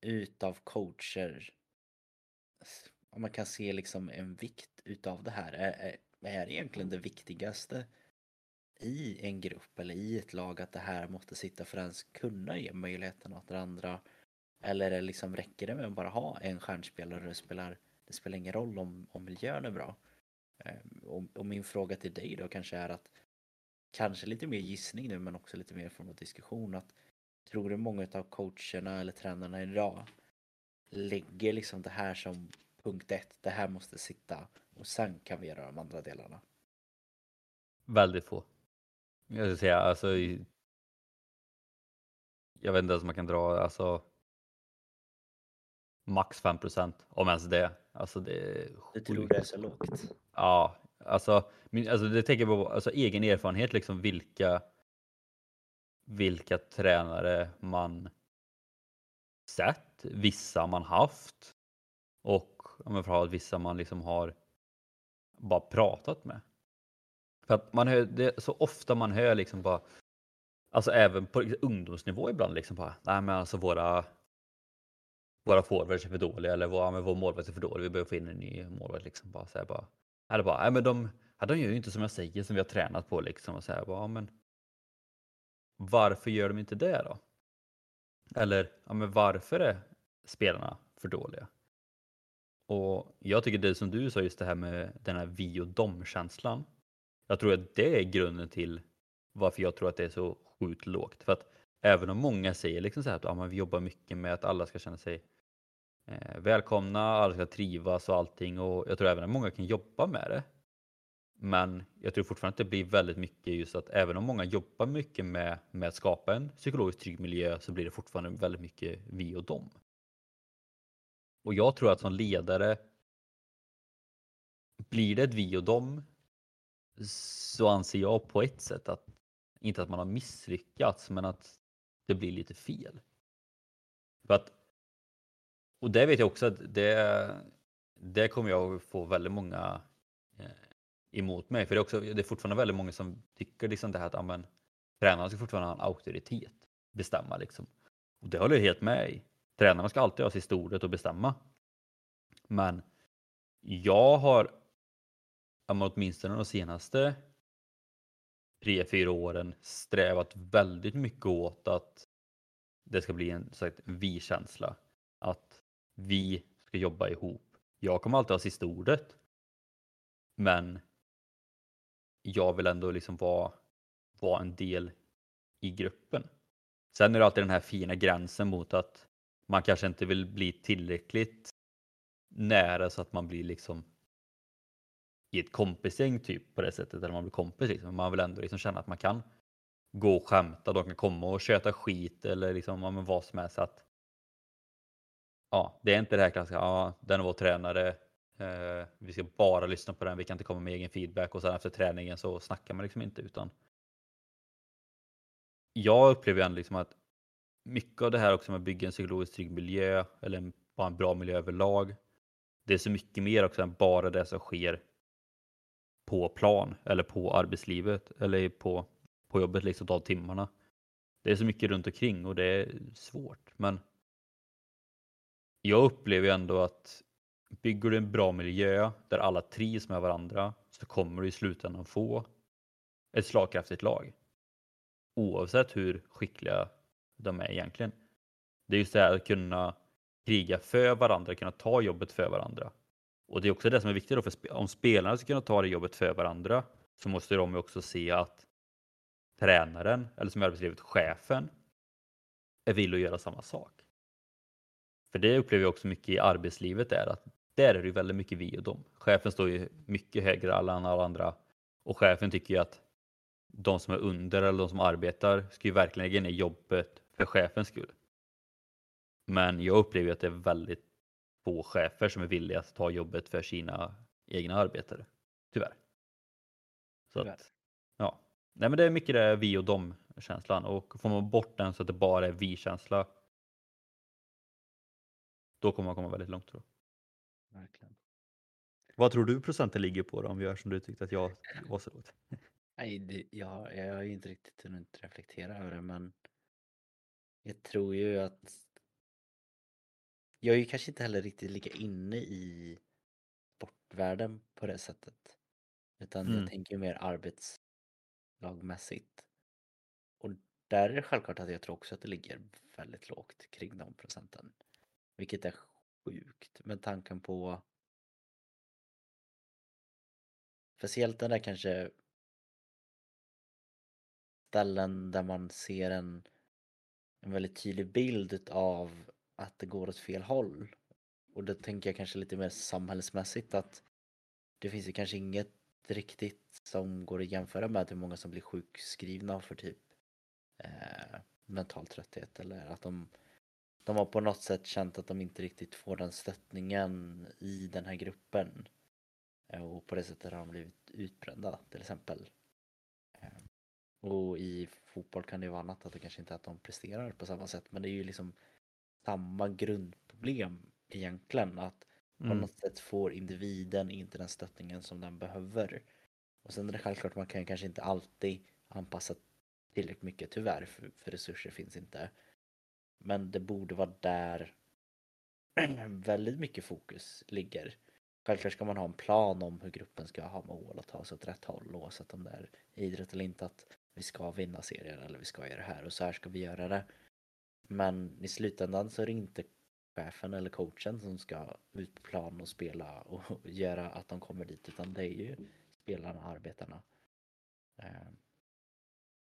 utav coacher om man kan se liksom en vikt utav det här är, är egentligen det viktigaste i en grupp eller i ett lag att det här måste sitta för att ens kunna ge möjligheten åt det andra eller det liksom, räcker det med att bara ha en stjärnspelare och det spelar, det spelar ingen roll om, om miljön är bra? Ehm, och, och, min fråga till dig då kanske är att kanske lite mer gissning nu men också lite mer från diskussion att tror du många av coacherna eller tränarna idag lägger liksom det här som punkt ett, det här måste sitta och sen kan vi göra de andra delarna? Väldigt få. Jag skulle säga alltså. Jag vet inte ens om man kan dra alltså. Max 5% om ens det. Alltså det är Du tror det är så lågt? Ja, alltså, min, alltså det tänker jag på alltså, egen erfarenhet liksom vilka. Vilka tränare man sett, vissa man haft och framförallt vissa man liksom har bara pratat med. För att man hör, det så ofta man hör liksom bara, alltså även på ungdomsnivå ibland liksom bara, nej men alltså våra våra forwards är för dåliga eller vår, men vår målvakt är för dålig, vi behöver få in en ny målvakt liksom bara så här bara hade bara, nej men de, de gör ju inte som jag säger som vi har tränat på liksom och så här bara, men varför gör de inte det då? Eller, ja men varför är spelarna för dåliga? Och jag tycker det som du sa, just det här med den här vi och dom-känslan. Jag tror att det är grunden till varför jag tror att det är så sjukt lågt. För att även om många säger liksom så här att ja, vi jobbar mycket med att alla ska känna sig eh, välkomna, alla ska trivas och allting. Och jag tror även att många kan jobba med det. Men jag tror fortfarande att det blir väldigt mycket just att även om många jobbar mycket med, med att skapa en psykologiskt trygg miljö så blir det fortfarande väldigt mycket vi och dem. Och jag tror att som ledare blir det ett vi och dem så anser jag på ett sätt att inte att man har misslyckats men att det blir lite fel. För att, och det vet jag också att det, det kommer jag få väldigt många eh, emot mig. För det är, också, det är fortfarande väldigt många som tycker liksom det här att amen, tränaren ska fortfarande ha en auktoritet, bestämma liksom. Och det håller jag helt med i. Tränarna ska alltid ha sista ordet och bestämma. Men jag har åtminstone de senaste tre, fyra åren strävat väldigt mycket åt att det ska bli en vi-känsla. Att vi ska jobba ihop. Jag kommer alltid ha sista ordet. Men jag vill ändå liksom vara, vara en del i gruppen. Sen är det alltid den här fina gränsen mot att man kanske inte vill bli tillräckligt nära så att man blir liksom i ett kompisgäng typ på det sättet, eller man blir kompis liksom. Man vill ändå liksom känna att man kan gå och skämta, de kan komma och köta skit eller liksom ja, men vad som helst. Att, ja, det är inte det här klassiska, ja, den är vår tränare, eh, vi ska bara lyssna på den, vi kan inte komma med egen feedback och sen efter träningen så snackar man liksom inte utan jag upplever ändå liksom att mycket av det här också med att bygga en psykologiskt trygg miljö eller bara en bra miljö överlag. Det är så mycket mer också än bara det som sker på plan eller på arbetslivet eller på, på jobbet liksom av timmarna. Det är så mycket runt omkring och det är svårt. Men jag upplever ändå att bygger du en bra miljö där alla trivs med varandra så kommer du i slutändan få ett slagkraftigt lag. Oavsett hur skickliga de är egentligen. Det är just det här att kunna kriga för varandra, kunna ta jobbet för varandra. Och det är också det som är viktigt då, för om spelarna ska kunna ta det jobbet för varandra så måste de också se att tränaren, eller som i arbetslivet chefen, är villig att göra samma sak. För det upplever jag också mycket i arbetslivet är att där är det ju väldigt mycket vi och dem. Chefen står ju mycket högre än alla andra och chefen tycker ju att de som är under eller de som arbetar ska ju verkligen lägga ner jobbet för chefens skull. Men jag upplever att det är väldigt få chefer som är villiga att ta jobbet för sina egna arbetare. Tyvärr. Så Tyvärr. Att, ja. Nej men det är mycket det vi och dem känslan och får man bort den så att det bara är vi-känsla då kommer man komma väldigt långt tror jag. Verkligen. Vad tror du procenten ligger på då, om vi gör som du tyckte att jag var så dåligt? Nej, det, jag, jag har ju inte riktigt hunnit reflektera över det men jag tror ju att jag är ju kanske inte heller riktigt lika inne i sportvärlden på det sättet. Utan Mm. jag tänker mer arbetslagmässigt. Och där är det självklart att jag tror också att det ligger väldigt lågt kring de procenten. Vilket är sjukt med tanken på Speciellt den där kanske ställen där man ser en, en väldigt tydlig bild av att det går åt fel håll. Och då tänker jag kanske lite mer samhällsmässigt att det finns ju kanske inget riktigt som går att jämföra med hur många som blir sjukskrivna för typ eh, mental trötthet eller att de, de har på något sätt känt att de inte riktigt får den stöttningen i den här gruppen. Eh, Och på det sättet har de blivit utbrända till exempel. Eh, Och i fotboll kan det ju vara annat, att det kanske inte är att de presterar på samma sätt men det är ju liksom samma grundproblem egentligen. Att på Mm. något sätt får individen inte den stöttningen som den behöver. Och sen är det självklart, man kan kanske inte alltid anpassa tillräckligt mycket tyvärr, för, för resurser finns inte. Men det borde vara där väldigt mycket fokus ligger. Självklart ska man ha en plan om hur gruppen ska ha mål och ta sig åt rätt håll oavsett om det är idrott eller inte att vi ska vinna serier eller vi ska göra det här och så här ska vi göra det. Men i slutändan så är det inte chefen eller coachen som ska ut på plan och spela och göra att de kommer dit utan det är ju spelarna, arbetarna. Eh,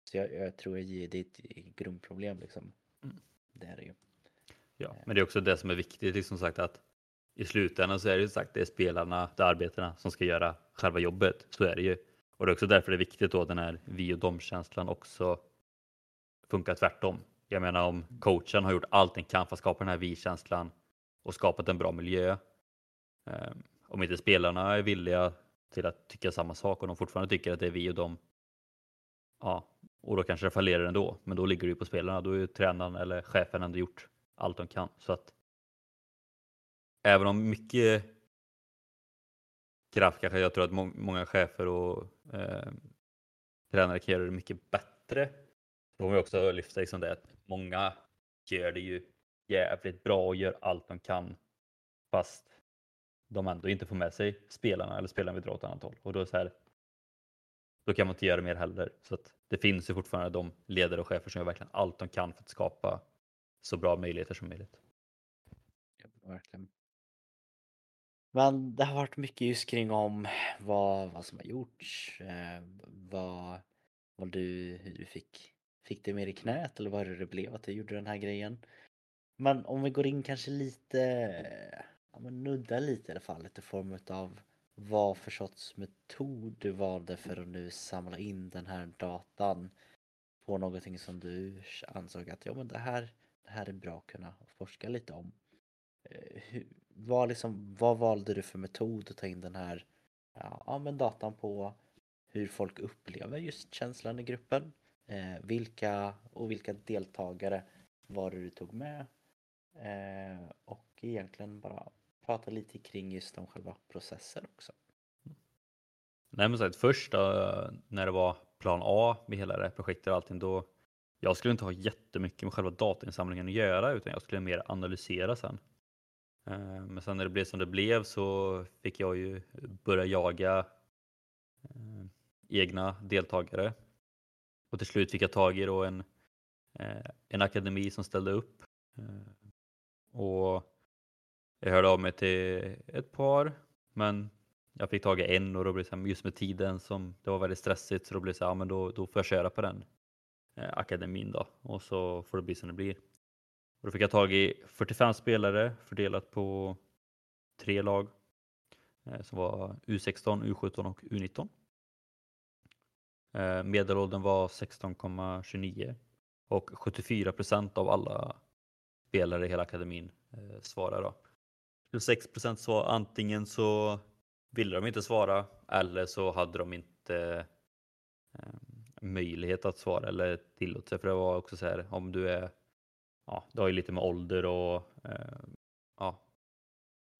så jag, jag tror att det är ett grundproblem liksom. Mm. Det är det ju. Ja, men det är också det som är viktigt, liksom sagt att i slutändan så är det ju sagt det är spelarna, det är arbetarna som ska göra själva jobbet. Så är det ju. Och det är också därför det är viktigt då den här vi och dom-känslan också funkar tvärtom. Jag menar om coachen har gjort allt den kan för att skapa den här vi-känslan och skapat en bra miljö. Eh, om inte spelarna är villiga till att tycka samma sak och de fortfarande tycker att det är vi och dem. Ja, och då kanske det fallerar ändå. Men då ligger det ju på spelarna. Då är ju tränaren eller chefen ändå gjort allt de kan. Så att även om mycket kraft kanske jag tror att må- många chefer och eh, tränare kan göra det mycket bättre. Då har vi också lyfta liksom det att många gör det ju jävligt bra och gör allt de kan fast de ändå inte får med sig spelarna eller spelarna vill dra åt ett annat håll. Och då, är det så här, då kan man inte göra mer heller. Så att det finns ju fortfarande de ledare och chefer som gör verkligen allt de kan för att skapa så bra möjligheter som möjligt. Ja, verkligen. Men det har varit mycket just kring om vad, vad som har gjorts, eh, vad, vad du, hur du fick, fick det mer i knät eller vad det blev att du gjorde den här grejen. Men om vi går in kanske lite, ja men nudda lite i alla fall, lite form av vad för sorts metod du valde för att nu samla in den här datan på någonting som du ansåg att ja men det här, det här är bra att kunna forska lite om. Eh, hur, vad, liksom, vad valde du för metod att ta in den här ja, men datan på hur folk upplever just känslan i gruppen? Eh, vilka och vilka deltagare var det du tog med? Eh, och egentligen bara prata lite kring just om själva processen också. Nej men sagt, först då, när det var plan A med hela det här projektet och allting då jag skulle inte ha jättemycket med själva datainsamlingen att göra utan jag skulle mer analysera sen. Eh, men sen när det blev som det blev så fick jag ju börja jaga eh, egna deltagare. Och till slut fick jag tag i då en, eh, en akademi som ställde upp. Och jag hörde av mig till ett par men jag fick tag i en och då blev det så här, just med tiden som det var väldigt stressigt så då blev det så här, ja men då, då får jag köra på den eh, akademin då och så får det bli som det blir. Och då fick jag tag i 45 spelare fördelat på tre lag eh, som var U16, U17 och U19. Eh, medelåldern var 16,29 och 74 procent av alla spelare i hela akademin eh, svarade då. 26 procent sa antingen så ville de inte svara eller så hade de inte eh, möjlighet att svara eller tillåtelse. För det var också så här om du är, ja, det har ju lite med ålder och eh, ja,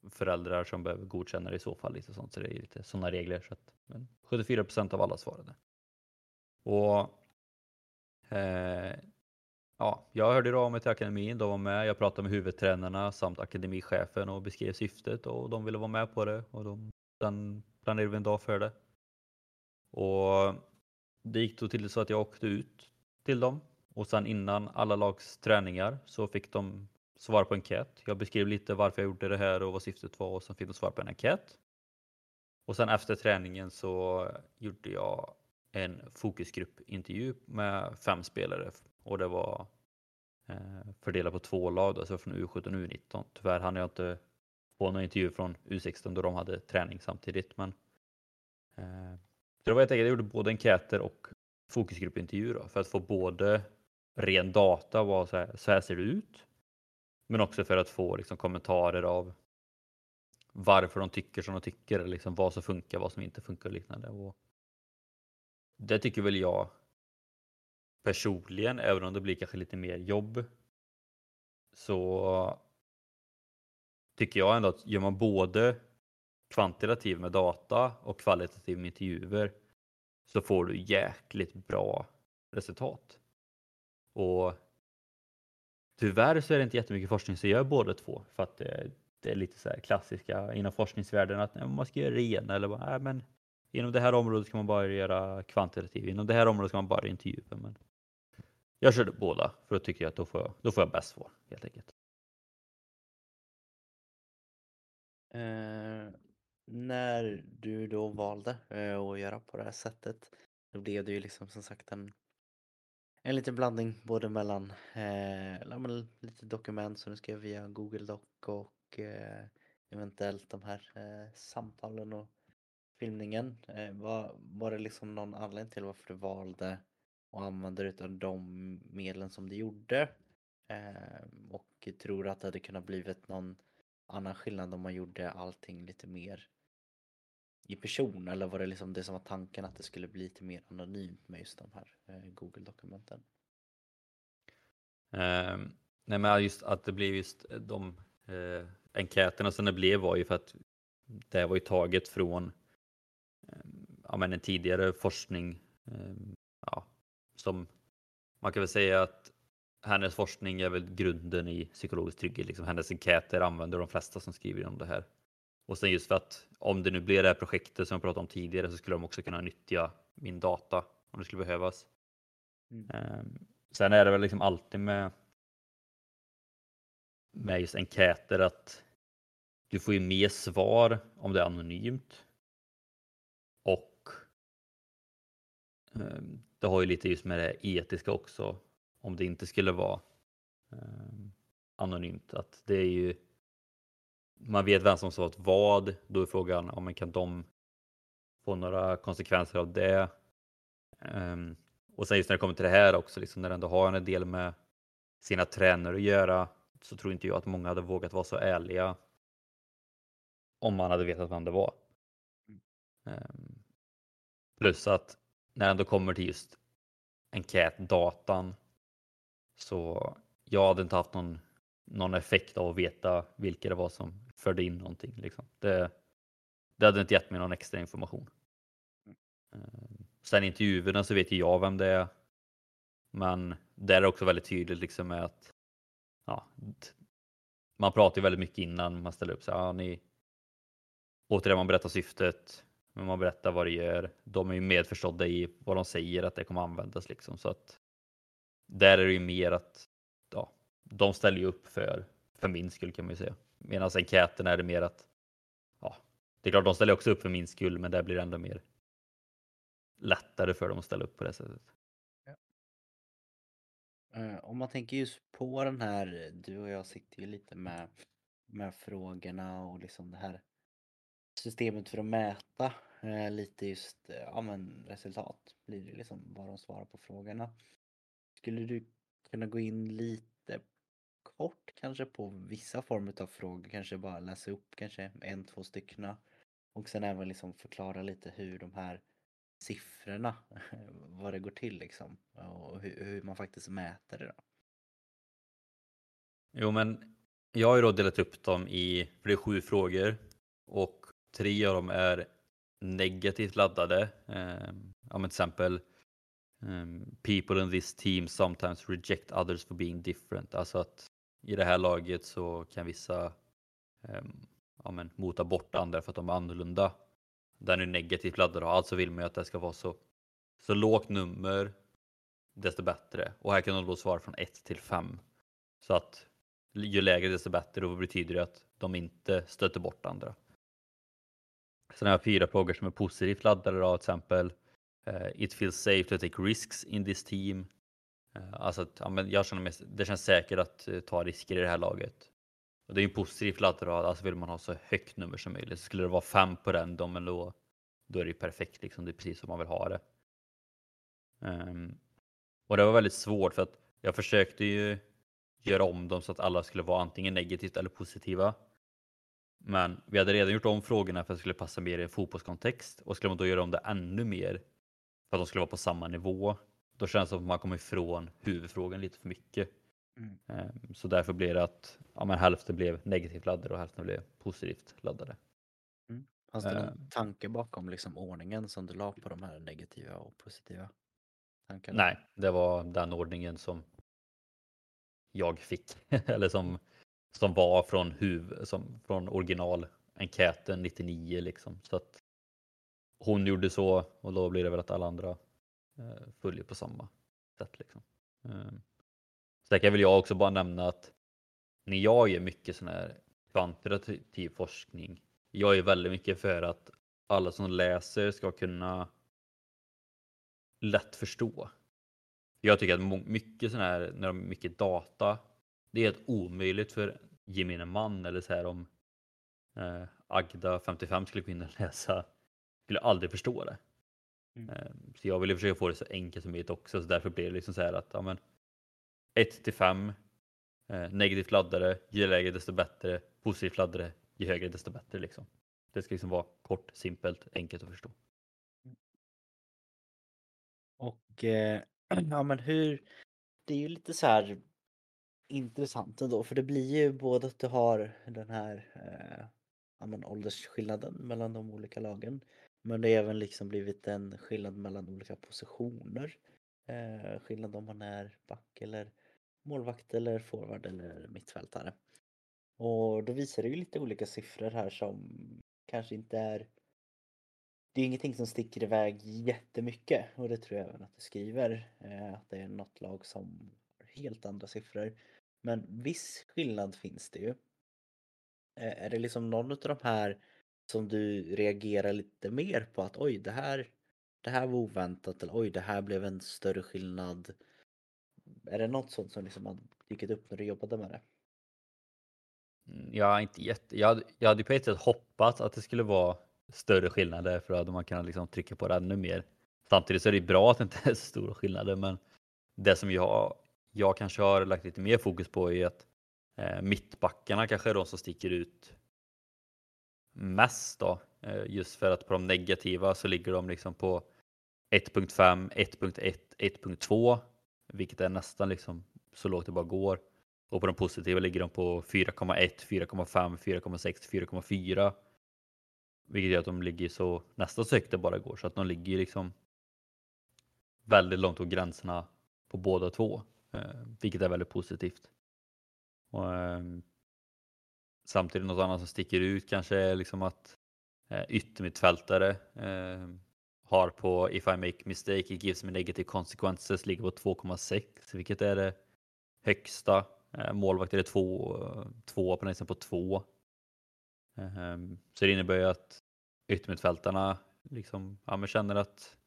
föräldrar som behöver godkänna det i så fall. Lite sånt, så det är lite sådana regler. Så att, men 74 procent av alla svarade. Och eh, ja, jag hörde av mig till akademin, de var med. Jag pratade med huvudtränarna samt akademichefen och beskrev syftet och de ville vara med på det. Och de, sen planerade vi en dag för det. Och det gick då till så att jag åkte ut till dem och sen innan alla lags träningar så fick de svara på enkät. Jag beskrev lite varför jag gjorde det här och vad syftet var och sen fick de svara på en enkät. Och sen efter träningen så gjorde jag en fokusgruppintervju med fem spelare och det var eh, fördelat på två lag, alltså från U17 och U19. Tyvärr hann jag inte få någon intervju från U16 då de hade träning samtidigt. Men, eh, så det var helt enkelt, jag gjorde både enkäter och fokusgruppintervjuer för att få både ren data, vad så här, så här ser det ut, men också för att få liksom, kommentarer av varför de tycker som de tycker, liksom, vad som funkar, vad som inte funkar och liknande. Och det tycker väl jag personligen, även om det blir kanske lite mer jobb, så tycker jag ändå att gör man både kvantitativ med data och kvalitativ med intervjuer så får du jäkligt bra resultat. Och tyvärr så är det inte jättemycket forskning som gör båda två för att det, det är lite så klassiska inom forskningsvärlden att man ska göra det ena eller bara, nej, men inom det här området ska man bara göra kvantitativ, inom det här området ska man bara intervjua. Men jag körde båda för då tycker jag att då får jag, då får jag bäst svar helt enkelt. Eh, när du då valde eh, att göra på det här sättet då blev det ju liksom som sagt en, en liten blandning både mellan eh, lite dokument som du skrev via Google Doc och eh, eventuellt de här eh, samtalen och filmningen. Eh, var, var det liksom någon anledning till varför du valde och använder utan de medlen som det gjorde? Eh, och tror att det hade kunnat blivit någon annan skillnad om man gjorde allting lite mer i person eller var det liksom det som var tanken att det skulle bli lite mer anonymt med just de här eh, Google-dokumenten? Eh, nej men just att det blev just eh, de eh, enkäterna som det blev var ju för att det var ju taget från ehm, ja, men en tidigare forskning ehm, som man kan väl säga att hennes forskning är väl grunden i psykologisk trygghet. Liksom hennes enkäter använder de flesta som skriver om det här. Och sen just för att om det nu blir det här projektet som jag pratade om tidigare så skulle de också kunna nyttja min data om det skulle behövas. Mm. Um, sen är det väl liksom alltid med med just enkäter att du får ju mer svar om det är anonymt. Och um, det har ju lite just med det etiska också om det inte skulle vara um, anonymt. Att det är ju man vet vem som sa vad, då är frågan om man kan de få några konsekvenser av det. Um, och sen just när det kommer till det här också, liksom när det ändå har en del med sina tränare att göra, så tror inte jag att många hade vågat vara så ärliga om man hade vetat vem det var. Um, plus att när det ändå kommer till just enkätdatan så jag hade inte haft någon, någon effekt av att veta vilka det var som förde in någonting. Liksom. Det, det hade inte gett mig någon extra information. Eh, sen intervjuerna så vet ju jag vem det är. Men där är det också väldigt tydligt liksom med att ja, man pratar ju väldigt mycket innan man ställer upp sig. Ja, ni, återigen, man berättar syftet, men man berättar vad det gör. De är ju medförstådda i vad de säger att det kommer användas liksom. Så att där är det ju mer att ja, de ställer ju upp för, för min skull kan man ju säga. Medan enkäten är det mer att ja, Det är klart, de ställer också upp för min skull, men det blir ändå mer lättare för dem att ställa upp på det sättet. Eh, om man tänker just på den här, du och jag sitter ju lite med, med frågorna och liksom det här systemet för att mäta eh, lite just eh, ja, men resultat blir det liksom vad de svarar på frågorna. Skulle du kunna gå in lite kort kanske på vissa former av frågor, kanske bara läsa upp kanske en, två styckna och sen även liksom förklara lite hur de här siffrorna, vad det går till liksom och hur, hur man faktiskt mäter det då. Jo, men jag har ju då delat upp dem i, för det är sju frågor och tre av dem är negativt laddade. Eh, ja, men till exempel um, People in this team sometimes reject others for being different. Alltså att i det här laget så kan vissa um, ja, men, mota bort andra för att de är annorlunda. Den är negativt laddad och alltså vill man ju att det ska vara så, så lågt nummer desto bättre. Och här kan de då svara från 1 till 5. Så att ju lägre desto bättre och betyder det att de inte stöter bort andra. Sen har jag fyra frågor som är positivt laddade då, till exempel uh, It feels safe to take risks in this team. Uh, alltså att ja, men jag känner mig, det känns säkert att uh, ta risker i det här laget. Och det är ju positivt laddat, alltså vill man ha så högt nummer som möjligt. Skulle det vara fem på den, då, men då, då är det ju perfekt liksom. Det är precis som man vill ha det. Um, och det var väldigt svårt för att jag försökte ju göra om dem så att alla skulle vara antingen negativt eller positiva. Men vi hade redan gjort om frågorna för att det skulle passa mer i en fotbollskontext och skulle man då göra om det ännu mer för att de skulle vara på samma nivå, då känns det som att man kommer ifrån huvudfrågan lite för mycket. Mm. Ehm, så därför blev det att ja, men hälften blev negativt laddade och hälften blev positivt laddade. Mm. Fanns det någon uh, tanke bakom liksom ordningen som du la på de här negativa och positiva tankarna? Nej, det var den ordningen som jag fick eller som, som var från huv, som från original enkäten 99 liksom. Så att hon gjorde så och då blir det väl att alla andra eh, följer på samma sätt liksom. Eh, Sen kan väl jag också bara nämna att när jag gör mycket sån här kvantitativ forskning, jag är väldigt mycket för att alla som läser ska kunna lätt förstå. Jag tycker att mycket sån här, när de mycket data, det är helt omöjligt för gemene man eller så här om eh, Agda 55 skulle och läsa, skulle aldrig förstå det. Mm. Eh, så jag vill försöka få det så enkelt som möjligt också, så därför blir det liksom så här att ja, men, 1 till 5. Eh, negativt laddade, ju lägre desto bättre. Positivt laddade, ju högre desto bättre. Liksom. Det ska liksom vara kort, simpelt, enkelt att förstå. Och eh, ja men hur, det är ju lite så här intressant ändå för det blir ju både att du har den här eh, ja, men åldersskillnaden mellan de olika lagen men det har även liksom blivit en skillnad mellan olika positioner. Eh, skillnad om man är back eller målvakt eller forward eller mittfältare. Och då visar det ju lite olika siffror här som kanske inte är det är ingenting som sticker iväg jättemycket och det tror jag även att du skriver. Eh, att det är något lag som har helt andra siffror. Men viss skillnad finns det ju. Är det liksom någon av de här som du reagerar lite mer på att oj det här, det här var oväntat eller oj det här blev en större skillnad är det något sånt som liksom har dykt upp när du jobbade med det? Mm, ja, inte jätte... Jag hade, jag hade på ett sätt hoppats att det skulle vara större skillnader för att man kan liksom trycka på det ännu mer. Samtidigt så är det bra att det inte är så stora skillnader men det som jag, jag kanske har lagt lite mer fokus på är att eh, mittbackarna kanske är de som sticker ut mest då. Eh, just för att på de negativa så ligger de liksom på 1.5, 1.1, 1.2 vilket är nästan liksom så lågt det bara går. Och på de positiva ligger de på 4,1, 4,5, 4,6, 4,4. Vilket gör att de ligger så nästan så högt det bara går. Så att de ligger liksom väldigt långt på gränserna på båda två. Eh, vilket är väldigt positivt. Och, eh, samtidigt något annat som sticker ut kanske är liksom att eh, yttermittfältare eh, har på If I make mistake it gives me negative consequences ligger på 2,6 vilket är det högsta. Eh, målvakt är det 2 på nästan på 2. Ehm, så det innebär ju att yttermittfältarna liksom, ja, känner att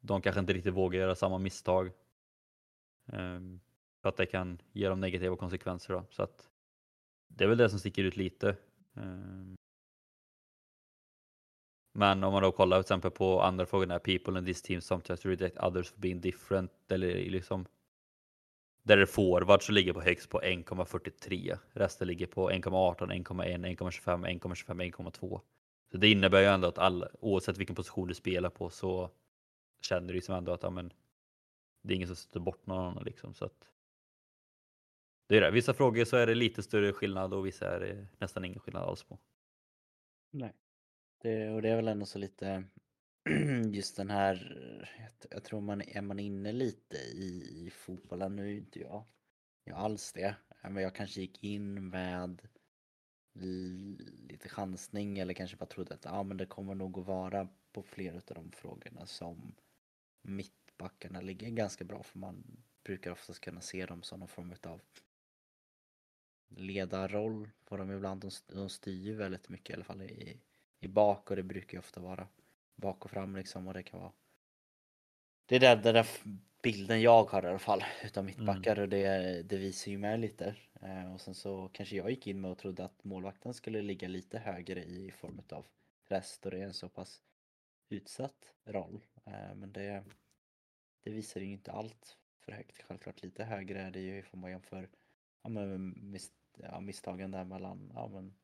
de kanske inte riktigt vågar göra samma misstag. Ehm, för att det kan ge dem negativa konsekvenser. Då. Så att det är väl det som sticker ut lite. Ehm. Men om man då kollar till exempel på andra frågorna, people in this team sometimes reject others for being different. Eller liksom, där det är forward så ligger på högst på 1,43. Resten ligger på 1,18, 1,1, 1,25, 1,25, 1,2. Så det innebär ju ändå att alla, oavsett vilken position du spelar på så känner du liksom ändå att ja, men, det är ingen som sätter bort någon annan. Liksom, så att, det är det. Vissa frågor så är det lite större skillnad och vissa är det nästan ingen skillnad alls på. Nej. Det, och det är väl ändå så lite just den här, jag, jag tror man är man inne lite i, i fotbollen, nu är inte jag, jag alls det, men jag kanske gick in med lite chansning eller kanske bara trodde att ja, men det kommer nog att vara på flera av de frågorna som mitt mittbackarna ligger ganska bra för man brukar oftast kunna se dem som någon form av ledarroll på dem ibland. De, styr ju väldigt mycket i alla fall i, i bak och det brukar ju ofta vara bak och fram liksom och det kan vara det är den där bilden jag har i alla fall utav mittbackar mm. och det, det visar ju med lite. Eh, och sen så kanske jag gick in med och trodde att målvakten skulle ligga lite högre i form av press då det är en så pass utsatt roll. Eh, men det, det visar ju inte allt för högt. Självklart lite högre är det ju ifall man jämför ja, men mis, ja, misstagen där mellan ja, men,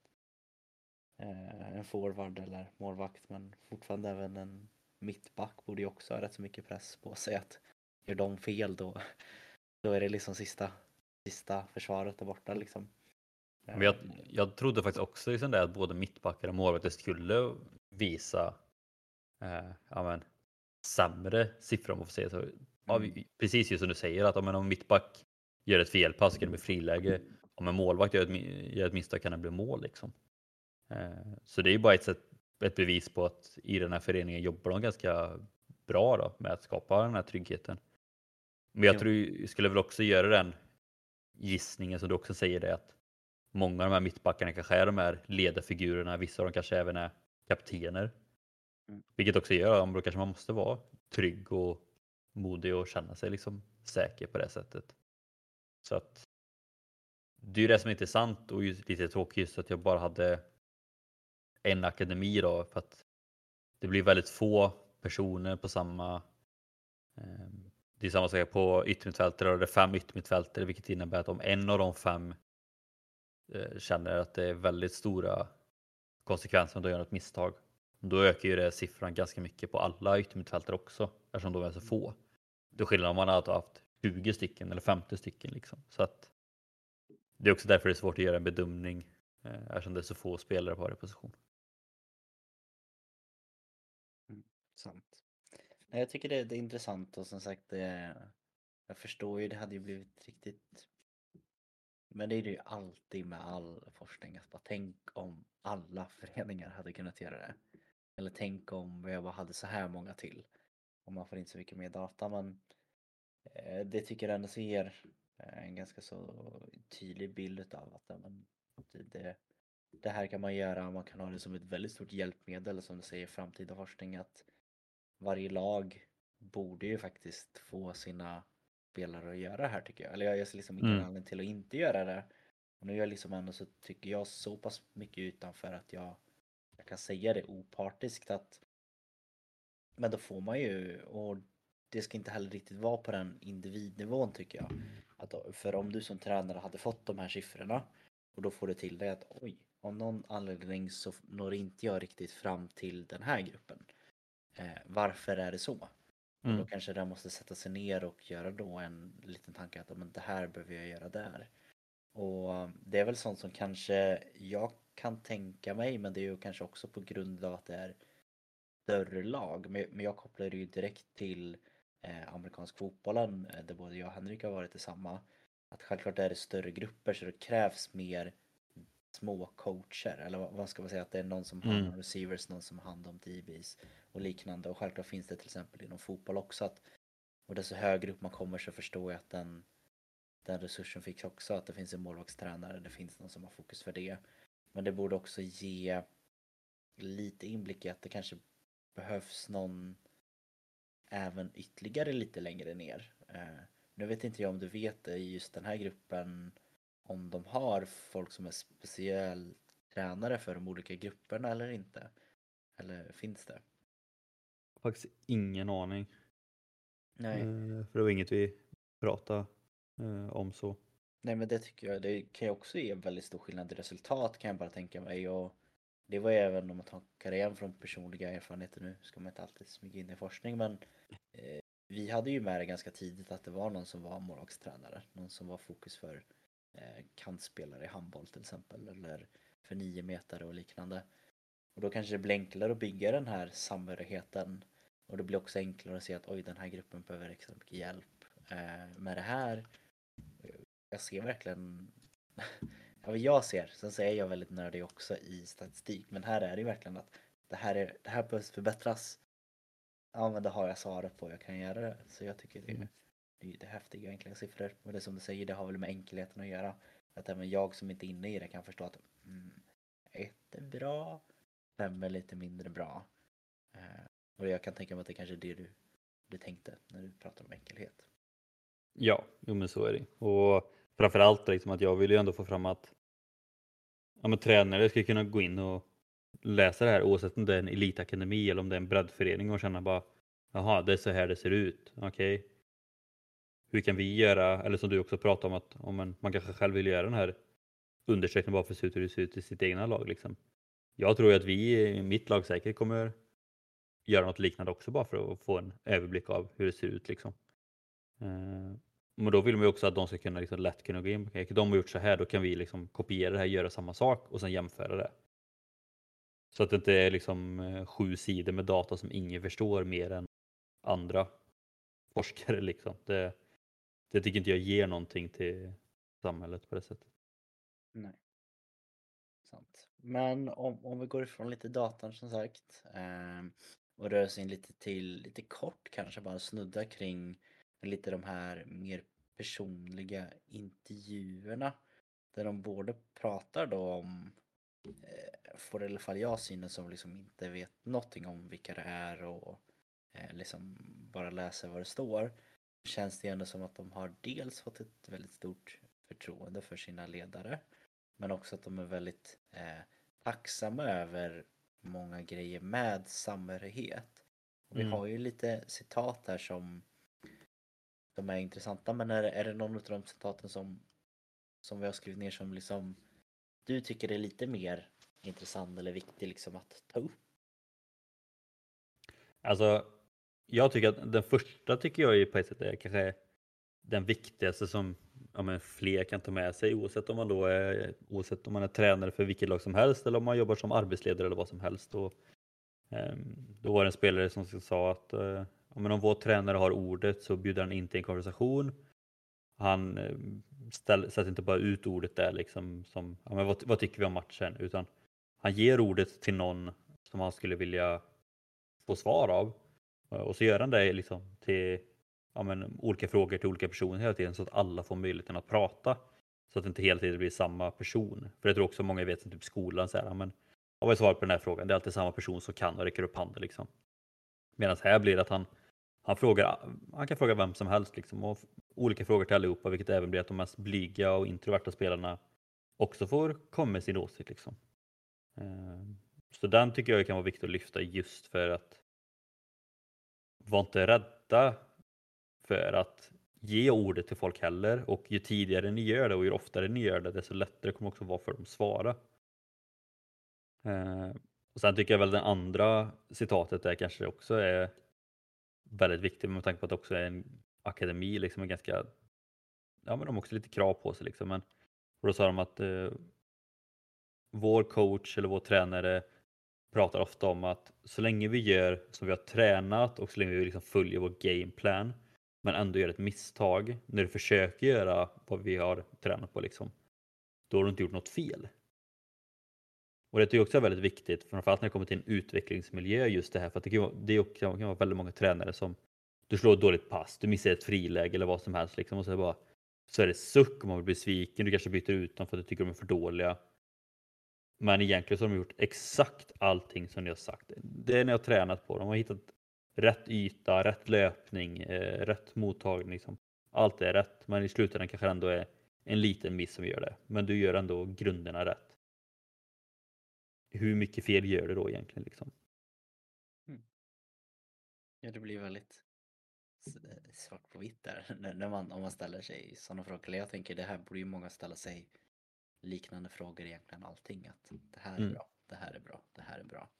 eh, en forward eller målvakt men fortfarande även en mittback borde ju också ha rätt så mycket press på sig att gör de fel då, då är det liksom sista, sista försvaret där borta liksom. Men jag, jag trodde faktiskt också liksom det att både mittbackar och målvakter skulle visa eh, ja, men, sämre siffror om man får säga så. Ja, mm. precis just som du säger att om en mittback gör ett felpass kan det bli friläge. Om en målvakt gör ett, gör ett misstag kan det bli mål. Liksom. Eh, så det är bara ett, sätt, ett bevis på att i den här föreningen jobbar de ganska bra då, med att skapa den här tryggheten. Men jag tror jag skulle väl också göra den gissningen som du också säger det att många av de här mittbackarna kanske är de här ledarfigurerna, vissa av dem kanske även är kaptener. Mm. Vilket också gör att man kanske man måste vara trygg och modig och känna sig liksom säker på det sättet. Så att det är ju det som är intressant och lite tråkigt just att jag bara hade en akademi då för att det blir väldigt få personer på samma eh, det är samma sak på yttermittfältare och det är fem yttermittfältare vilket innebär att om en av de fem eh, känner att det är väldigt stora konsekvenser om de gör ett misstag då ökar ju det siffran ganska mycket på alla yttermittfältare också eftersom de är så få. Det är skillnad om man hade haft 20 stycken eller 50 stycken liksom. Så att det är också därför det är svårt att göra en bedömning eh, eftersom det är så få spelare på varje position. Mm, sant. Jag tycker det, det är intressant och som sagt det, jag förstår ju det hade ju blivit riktigt men det är det ju alltid med all forskning. Att bara tänk om alla föreningar hade kunnat göra det. Eller tänk om jag bara hade så här många till. Och man får inte så mycket mer data. Men eh, det tycker jag ändå ger eh, en ganska så tydlig bild av att men, det, det här kan man göra. Man kan ha det som ett väldigt stort hjälpmedel som du säger framtida forskning. Att varje lag borde ju faktiskt få sina spelare att göra det här tycker jag. Eller jag ser liksom ingen mm. anledning till att inte göra det. Och nu är jag liksom ändå så tycker jag så pass mycket utanför att jag, jag kan säga det opartiskt att men då får man ju, och det ska inte heller riktigt vara på den individnivån tycker jag. Att, för om du som tränare hade fått de här siffrorna och då får du till dig att oj, av någon anledning så når inte jag riktigt fram till den här gruppen. Eh, varför är det så? Mm. då kanske den måste sätta sig ner och göra då en liten tanke att men det här behöver jag göra där. Och det är väl sånt som kanske jag kan tänka mig men det är ju kanske också på grund av att det är större lag. Men jag kopplar det ju direkt till eh, amerikansk fotbollen eh, där både jag och Henrik har varit i samma. Att självklart är det större grupper så det krävs mer små coacher eller vad ska man säga att det är någon som har hand om mm. receivers, någon som har hand om DBs och liknande och självklart finns det till exempel inom fotboll också att och desto högre upp man kommer så förstår jag att den den resursen finns också att det finns en målvaktstränare, det finns någon som har fokus för det. Men det borde också ge lite inblick i att det kanske behövs någon även ytterligare lite längre ner. Eh, nu vet inte jag om du vet i just den här gruppen om de har folk som är speciell tränare för de olika grupperna eller inte. Eller finns det? Faktiskt ingen aning. Nej. Eh, För det var inget vi pratade eh, om så. Nej men det tycker jag, det kan ju också ge väldigt stor skillnad i resultat kan jag bara tänka mig och det var ju även om man tar igen från personliga erfarenheter nu ska man inte alltid smyga in i forskning men eh, vi hade ju med det ganska tidigt att det var någon som var målvaktstränare, någon som var fokus för eh, kantspelare i handboll till exempel eller för nio meter och liknande. Och då kanske det blir enklare att bygga den här samhörigheten och det blir också enklare att se att oj den här gruppen behöver extra mycket hjälp eh, med det här. Jag ser verkligen Ja, vad jag ser, sen så är jag väldigt nördig också i statistik men här är det ju verkligen att det här, är, det här behövs förbättras. Ja men det har jag svaret på, jag kan göra det. Så jag tycker det, Mm. det är lite häftiga enkla siffror. Och det som du säger, det har väl med enkelheten att göra. Att även jag som inte är inne i det kan förstå att mm, ett är bra, fem är lite mindre bra. Eh, och jag kan tänka mig att det kanske är det du, du tänkte när du pratar om enkelhet. Ja, jo men så är det. Och framförallt liksom att jag vill ju ändå få fram att ja, men tränare ska kunna gå in och läsa det här oavsett om det är en elitakademi eller om det är en breddförening och känna bara jaha, det är så här det ser ut. Okej. Hur kan vi göra, eller som du också pratade om att om man, man kanske själv vill göra den här undersökningen bara för att se hur det ser ut i sitt egna lag. Liksom. Jag tror ju att vi i mitt lag säkert kommer göra något liknande också bara för att få en överblick av hur det ser ut. Liksom. Eh, men då vill man ju också att de ska kunna liksom lätt kunna gå in. Okay, de har gjort så här, då kan vi liksom kopiera det här, göra samma sak och sen jämföra det. Så att det inte är liksom eh, sju sidor med data som ingen förstår mer än andra forskare. Liksom. Det, det tycker inte jag ger någonting till samhället på det sättet. Nej. Sant. Men om, om vi går ifrån lite datan som sagt eh, och rör oss in lite till, lite kort kanske bara snudda kring lite de här mer personliga intervjuerna där de både pratar då om, eh, får i alla fall jag synen som liksom inte vet någonting om vilka det är och eh, liksom bara läser vad det står känns det ändå som att de har dels fått ett väldigt stort förtroende för sina ledare men också att de är väldigt eh, tacksamma över många grejer med samhörighet. Och Vi Mm. har ju lite citat här som, de är intressanta men är, är det någon av de citaten som, som vi har skrivit ner som liksom du tycker är lite mer intressant eller viktig liksom att ta upp? Alltså, jag tycker att den första tycker jag ju på ett sätt är kanske den viktigaste som ja, men fler kan ta med sig oavsett om man då är, oavsett om man är tränare för vilket lag som helst eller om man jobbar som arbetsledare eller vad som helst. Och, eh, då var det en spelare som sa att eh, men om vår tränare har ordet så bjuder han in till en konversation. Han eh, ställer, sätter inte bara ut ordet där liksom som ja, men vad, vad tycker vi om matchen utan han ger ordet till någon som han skulle vilja få svar av. Eh, och så gör han det liksom till ja, men, olika frågor till olika personer hela tiden så att alla får möjligheten att prata. Så att det inte hela tiden blir samma person. För jag tror också många vet som typ skolan så här, ja, men vad är svaret på den här frågan? Det är alltid samma person som kan och räcker upp handen liksom. Medan här blir det att han, han frågar, han kan fråga vem som helst liksom och olika frågor till allihopa vilket även blir att de mest blyga och introverta spelarna också får komma med sin åsikt liksom. Eh, så den tycker jag kan vara viktig att lyfta just för att var inte rädda för att ge ordet till folk heller och ju tidigare ni gör det och ju oftare ni gör det desto lättare kommer det också vara för dem att svara. Eh, och sen tycker jag väl det andra citatet där kanske också är väldigt viktig med tanke på att det också är en akademi liksom en ganska, ja men de har också lite krav på sig liksom. Men, och då sa de att eh, vår coach eller vår tränare pratar ofta om att så länge vi gör som vi har tränat och så länge vi liksom följer vår gameplan men ändå gör ett misstag när du försöker göra vad vi har tränat på liksom, då har du inte gjort något fel. Och det tycker jag också är väldigt viktigt, framförallt när det kommer till en utvecklingsmiljö just det här, för att det kan, vara, det kan vara väldigt många tränare som du slår ett dåligt pass, du missar ett friläge eller vad som helst liksom, och så är det bara så är det suck och man blir besviken, du kanske byter ut dem för att du tycker de är för dåliga. Men egentligen så har de gjort exakt allting som ni har sagt. Det är ni har tränat på. De har hittat rätt yta, rätt löpning, eh, rätt mottagning. Liksom. Allt är rätt, men i slutändan kanske det ändå är en liten miss som gör det. Men du gör ändå grunderna rätt. Hur mycket fel gör du då egentligen? Liksom? Ja, det blir väldigt svart på vitt där när man, om man ställer sig sådana frågor. Jag tänker det här borde ju många ställa sig liknande frågor egentligen allting. Att det här är Mm. bra, det här är bra, det här är bra.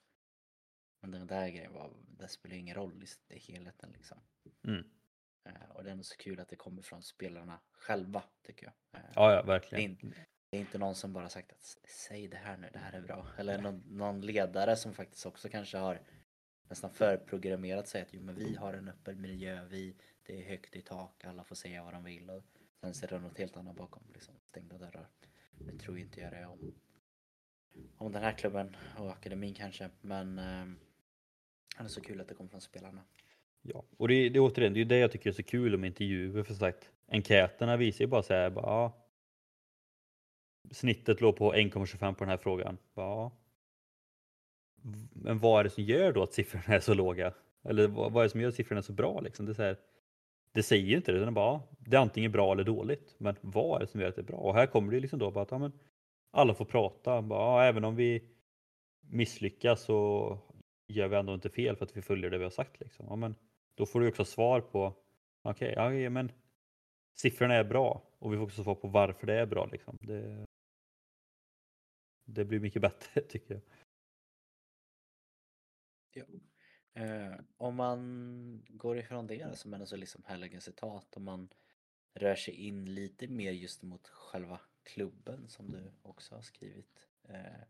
Men den där grejen var, det spelar ingen roll i helheten liksom. Mm. Eh, Och det är ändå så kul att det kommer från spelarna själva tycker jag. Eh, Ja, ja, Det är, verkligen. inte, det är inte någon som bara sagt att säg det här nu, det här är bra. Eller någon, någon ledare som faktiskt också kanske har nästan förprogrammerat sig att jo men vi har en öppen miljö, vi, det är högt i tak, alla får säga vad de vill. Och sen ser det något helt annat bakom, liksom stängda dörrar. Det tror inte jag det är om, om den här klubben och akademin kanske. Men eh, det är så kul att det kommer från spelarna. Ja, och det, det är återigen, det är ju det jag tycker är så kul om intervjuer. För sagt, enkäterna visar ju bara så här, bara, ja, snittet låg på 1,25 på den här frågan. Ja. Men vad är det som gör då att siffrorna är så låga? Eller vad, vad är det som gör att siffrorna är så bra? Liksom? Det, är så här, det säger ju inte det, utan det är bara, ja, det är antingen bra eller dåligt. Men vad är det som gör att det är bra? Och här kommer det liksom då bara att ja, men, alla får prata. Bara, ja, även om vi misslyckas så gör vi ändå inte fel för att vi följer det vi har sagt. Liksom. Ja, men, då får du också svar på, okej, okay, ja, men siffrorna är bra och vi får också svar på varför det är bra. Liksom. Det, det blir mycket bättre tycker jag. Ja. Eh, om man går ifrån det som är så liksom härliga citat, om man rör sig in lite mer just mot själva klubben som du också har skrivit. Eh,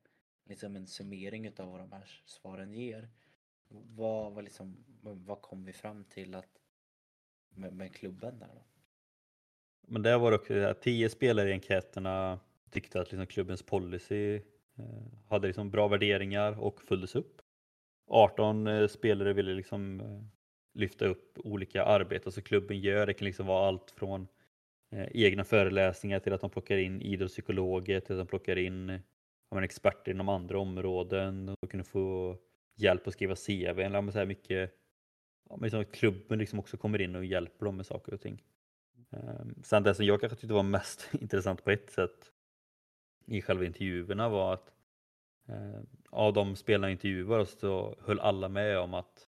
liksom en summering utav vad de här svaren ger. Vad, vad, liksom, vad kom vi fram till att med, med klubben där då? Men det var också det här, tio spelare i enkäterna tyckte att liksom klubbens policy eh, hade liksom bra värderingar och följdes upp. 18 eh, spelare ville liksom eh, lyfta upp olika arbeten som klubben gör. Det kan liksom vara allt från egna föreläsningar till att de plockar in idrottspsykologer till att de plockar in ja, experter inom andra områden. De kunde få hjälp att skriva CV. Eller så här mycket, ja, liksom att klubben liksom också kommer in och hjälper dem med saker och ting. Ehm, sen det som jag kanske tyckte var mest intressant på ett sätt i själva intervjuerna var att eh, av de spelarna intervjuade så höll alla med om att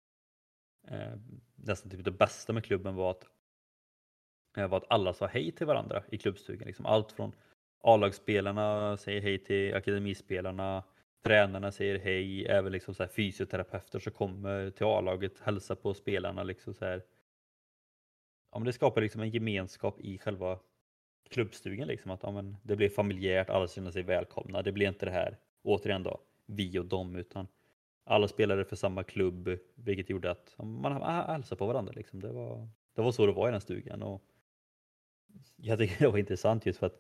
eh, nästan typ det bästa med klubben var att, eh, var att alla sa hej till varandra i klubbstugan. Liksom allt från A-lagsspelarna säger hej till akademispelarna, tränarna säger hej, även liksom så här fysioterapeuter som kommer till A-laget hälsar på spelarna. Liksom så här. Ja, men det skapar liksom en gemenskap i själva klubbstugan. Liksom, att ja, men det blir familjärt, alla känner sig välkomna. Det blir inte det här, återigen då, vi och dem, utan alla spelade för samma klubb, vilket gjorde att man hälsade på varandra. Liksom. Det, var, det var så det var i den stugan. Och jag tycker det var intressant just för att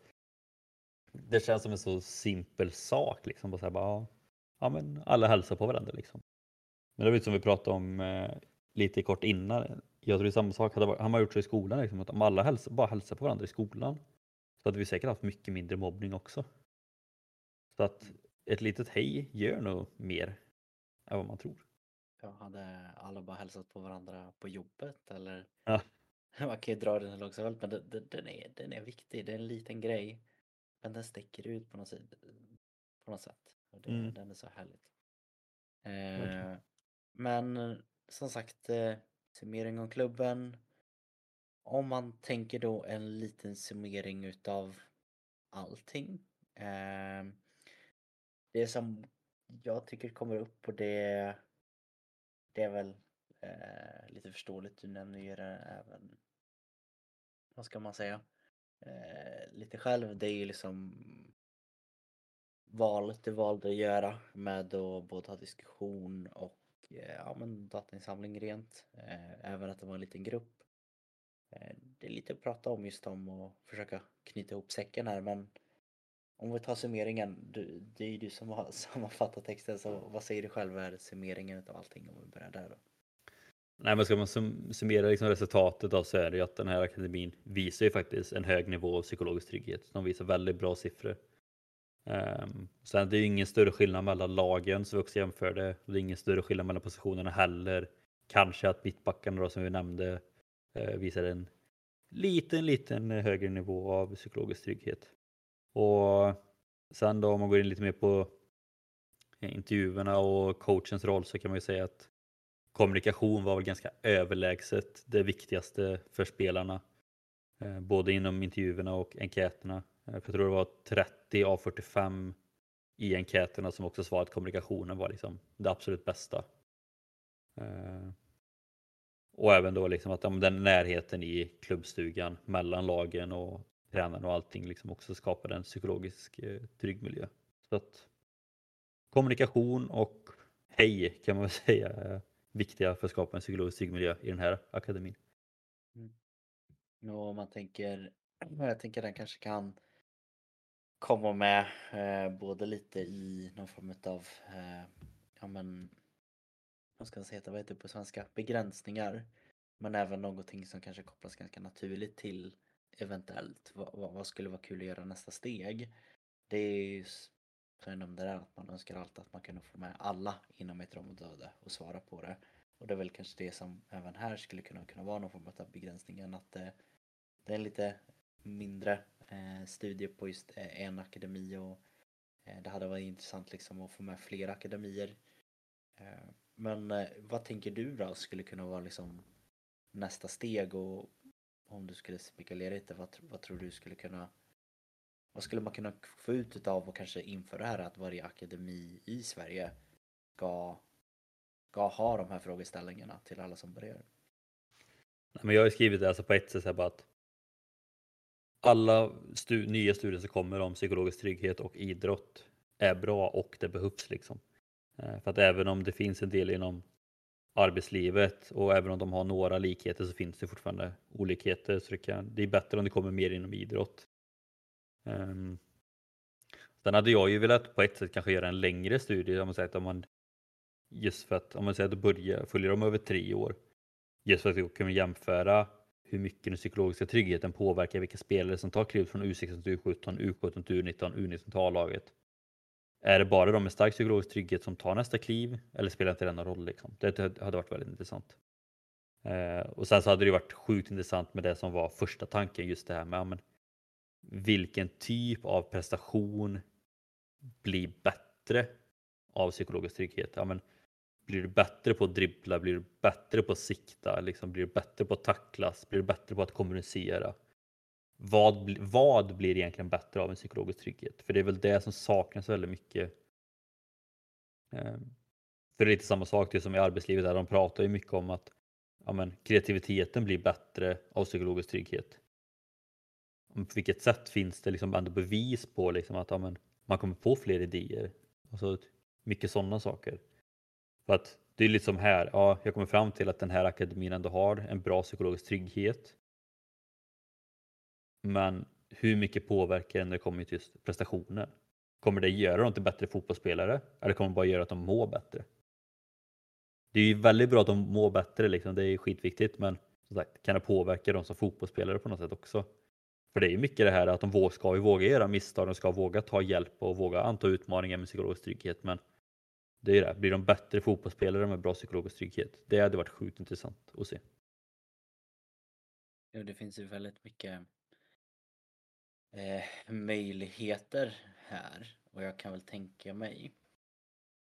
det känns som en så simpel sak. Liksom. Bara så här, bara, ja, men alla hälsar på varandra. Liksom. Men det var lite som vi pratade om eh, lite kort innan. Jag tror det är samma sak. Hade, har man gjort så i skolan, liksom, att om alla hälsar, bara hälsar på varandra i skolan så hade vi säkert haft mycket mindre mobbning också. Så att ett litet hej gör nog mer än vad man tror. Ja, hade alla bara hälsat på varandra på jobbet eller? Ja. Man kan ju dra den långsamt men den, den, är, den är viktig, det är en liten grej. Men den sticker ut på något sätt. På något sätt. Och det, Mm. Den är så härligt. Eh, men som sagt, eh, summering om klubben. Om man tänker då en liten summering utav allting. Eh, det som jag tycker kommer upp på det, det är väl eh, lite förståeligt. Du nämner ju det även, vad ska man säga, eh, lite själv. Det är ju liksom valet du valde att göra med att både ha diskussion och eh, ja, men datainsamling rent. Eh, även att det var en liten grupp. Eh, det är lite att prata om just om och försöka knyta ihop säcken här men om vi tar summeringen, du, det är ju du som har sammanfattat texten så vad säger du själv är summeringen av allting om vi börjar där då? Nej, men ska man sum summera liksom resultatet av så är det ju att den här akademin visar ju faktiskt en hög nivå av psykologisk trygghet. De visar väldigt bra siffror. Ehm, um, sen det är ju ingen större skillnad mellan lagen som vi också jämförde. Det är ingen större skillnad mellan positionerna heller. Kanske att mittbackarna då som vi nämnde Eh, visar en liten, liten högre nivå av psykologisk trygghet. Och sen då om man går in lite mer på eh, intervjuerna och coachens roll så kan man ju säga att kommunikation var väl ganska överlägset det viktigaste för spelarna. Eh, både inom intervjuerna och enkäterna. Jag tror det var 30 av 45 i enkäterna som också svarade att kommunikationen var liksom det absolut bästa. Och även då liksom att den närheten i klubbstugan mellan lagen och tränaren och allting liksom också skapade en psykologisk eh, trygg miljö. Så att kommunikation och hej kan man väl säga är viktiga för att skapa en psykologisk trygg miljö i den här akademin. Mm. Ja, man tänker, jag tänker den kanske kan komma med eh, både lite i någon form av, eh, ja men, vad ska man säga, vad heter det på svenska, begränsningar. Men även någonting som kanske kopplas ganska naturligt till eventuellt vad, vad, skulle vara kul att göra nästa steg. Det är ju som jag nämnde där att man önskar alltid att man kunde få med alla inom ett område och svara på det. Och det är väl kanske det som även här skulle kunna, kunna vara någon form av begränsningen att det, det är en lite mindre eh, studie på just eh, en akademi och eh, det hade varit intressant liksom att få med fler akademier. Eh, men eh, vad tänker du då skulle kunna vara liksom nästa steg och om du skulle spekulera lite, vad, vad tror du skulle kunna vad skulle man kunna få ut av och kanske införa det här att varje akademi i Sverige ska, ska ha de här frågeställningarna till alla som börjar? Nej, men jag har skrivit det alltså på ett sätt bara att alla stu nya studier som kommer om psykologisk trygghet och idrott är bra och det behövs liksom. Eh, för att även om det finns en del inom arbetslivet och även om de har några likheter så finns det fortfarande olikheter. Så det, kan, det är bättre om det kommer mer inom idrott. Um, sen hade jag ju velat på ett sätt kanske göra en längre studie om man säger att om man just för att om man säger att börja följer dem över tre år. Just för att kunna jämföra hur mycket den psykologiska tryggheten påverkar vilka spelare som tar kliv från U16 till U17, U17 till U19, U19 till A-laget. Är det bara de med stark psykologisk trygghet som tar nästa kliv eller spelar inte det någon roll? Liksom? Det hade varit väldigt intressant. Eh, och sen så hade det varit sjukt intressant med det som var första tanken, just det här med ja, vilken typ av prestation blir bättre av psykologisk trygghet? Ja, men, blir du bättre på att dribbla? Blir du bättre på att sikta? Liksom, blir du bättre på att tacklas? Blir du bättre på att kommunicera? Vad, vad blir egentligen bättre av en psykologisk trygghet? För det är väl det som saknas väldigt mycket. Ehm, för det är lite samma sak det som i arbetslivet där de pratar ju mycket om att ja, men, kreativiteten blir bättre av psykologisk trygghet på vilket sätt finns det liksom ändå bevis på liksom att ja, men, man kommer på fler idéer? Alltså, mycket sådana saker. För att det är lite som här, ja, jag kommer fram till att den här akademin ändå har en bra psykologisk trygghet. Men hur mycket påverkar det när det kommer till just prestationen? Kommer det göra dem till bättre fotbollsspelare eller kommer det bara göra att de mår bättre? Det är ju väldigt bra att de mår bättre, liksom. det är skitviktigt, men som sagt, kan det påverka dem som fotbollsspelare på något sätt också? För det är ju mycket det här att de ska ju våga göra misstag, de ska våga ta hjälp och våga anta utmaningar med psykologisk trygghet. Men det är ju det, blir de bättre fotbollsspelare med bra psykologisk trygghet? Det hade varit sjukt intressant att se. Jo, det finns ju väldigt mycket eh, möjligheter här och jag kan väl tänka mig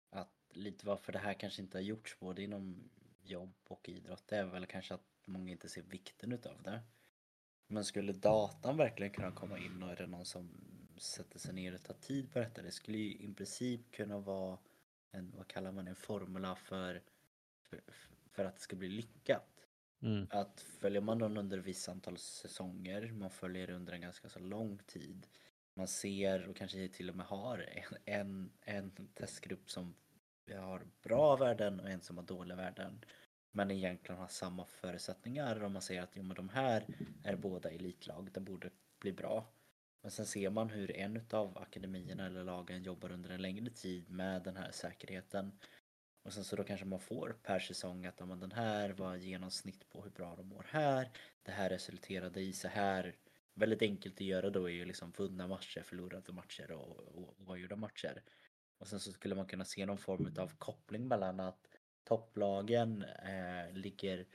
att lite varför det här kanske inte har gjorts både inom jobb och idrott det är väl kanske att många inte ser vikten utav det. Men skulle datan verkligen kunna komma in och är det någon som sätter sig ner och tar tid på detta? Det skulle ju i princip kunna vara en, vad kallar man en formula för, för, för att det ska bli lyckat. Mm. Att följer man den under ett visst antal säsonger, man följer under en ganska så lång tid. Man ser och kanske till och med har en, en, en testgrupp som har bra värden och en som har dåliga värden men egentligen har samma förutsättningar. Om man säger att jo, men de här är båda elitlag, det borde bli bra. Men sen ser man hur en av akademierna eller lagen jobbar under en längre tid med den här säkerheten. Och sen så då kanske man får per säsong att ja, den här var genomsnitt på hur bra de mår här. Det här resulterade i så här väldigt enkelt att göra då är ju liksom vunna matcher, förlorade matcher och, och oavgjorda matcher. Och sen så skulle man kunna se någon form av koppling mellan att topplagen eh, ligger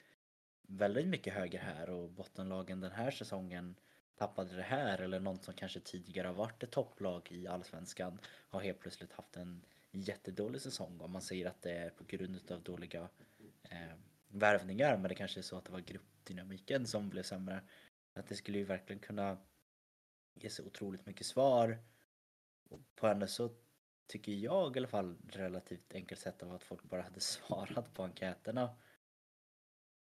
väldigt mycket högre här och bottenlagen den här säsongen tappade det här eller någon som kanske tidigare har varit ett topplag i Allsvenskan har helt plötsligt haft en jättedålig säsong om man säger att det är på grund av dåliga eh, värvningar men det kanske är så att det var gruppdynamiken som blev sämre. Att det skulle ju verkligen kunna ge sig otroligt mycket svar på henne så tycker jag i alla fall relativt enkelt sätt av att folk bara hade svarat på enkäterna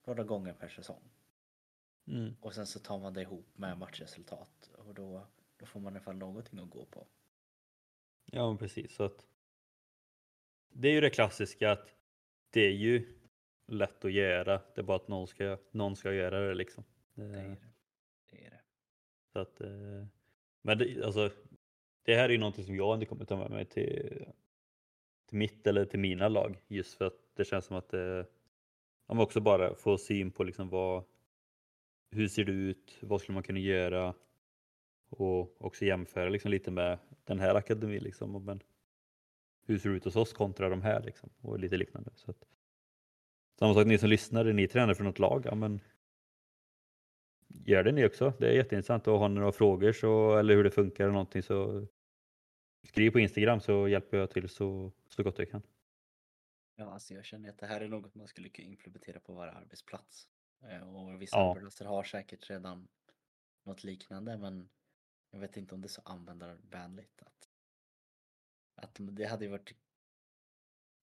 några gånger per säsong. Mm. Och sen så tar man det ihop med matchresultat och då, då får man i alla fall någonting att gå på. Ja, precis. Så att det är ju det klassiska att det är ju lätt att göra. Det är bara att någon ska, någon ska göra det liksom. Det är det. det, är det. Så att, eh, men det, alltså, det här är ju någonting som jag inte kommer ta med mig till, till mitt eller till mina lag. Just för att det känns som att det, man också bara får syn på liksom vad, hur ser det ut, vad skulle man kunna göra och också jämföra liksom lite med den här akademin. Liksom, men, hur ser det ut hos oss kontra de här liksom, och lite liknande. Så att, samma sak ni som lyssnar, är ni tränare för något lag? Ja, men, gör det ni också. Det är jätteintressant och har ni några frågor så, eller hur det funkar eller någonting så skriv på Instagram så hjälper jag till så, så gott jag kan. Ja, alltså jag känner att det här är något man skulle kunna implementera på varje arbetsplats. Eh, Och vissa Ja. arbetsplatser har säkert redan något liknande men jag vet inte om det är så användarvänligt. Att, det hade ju varit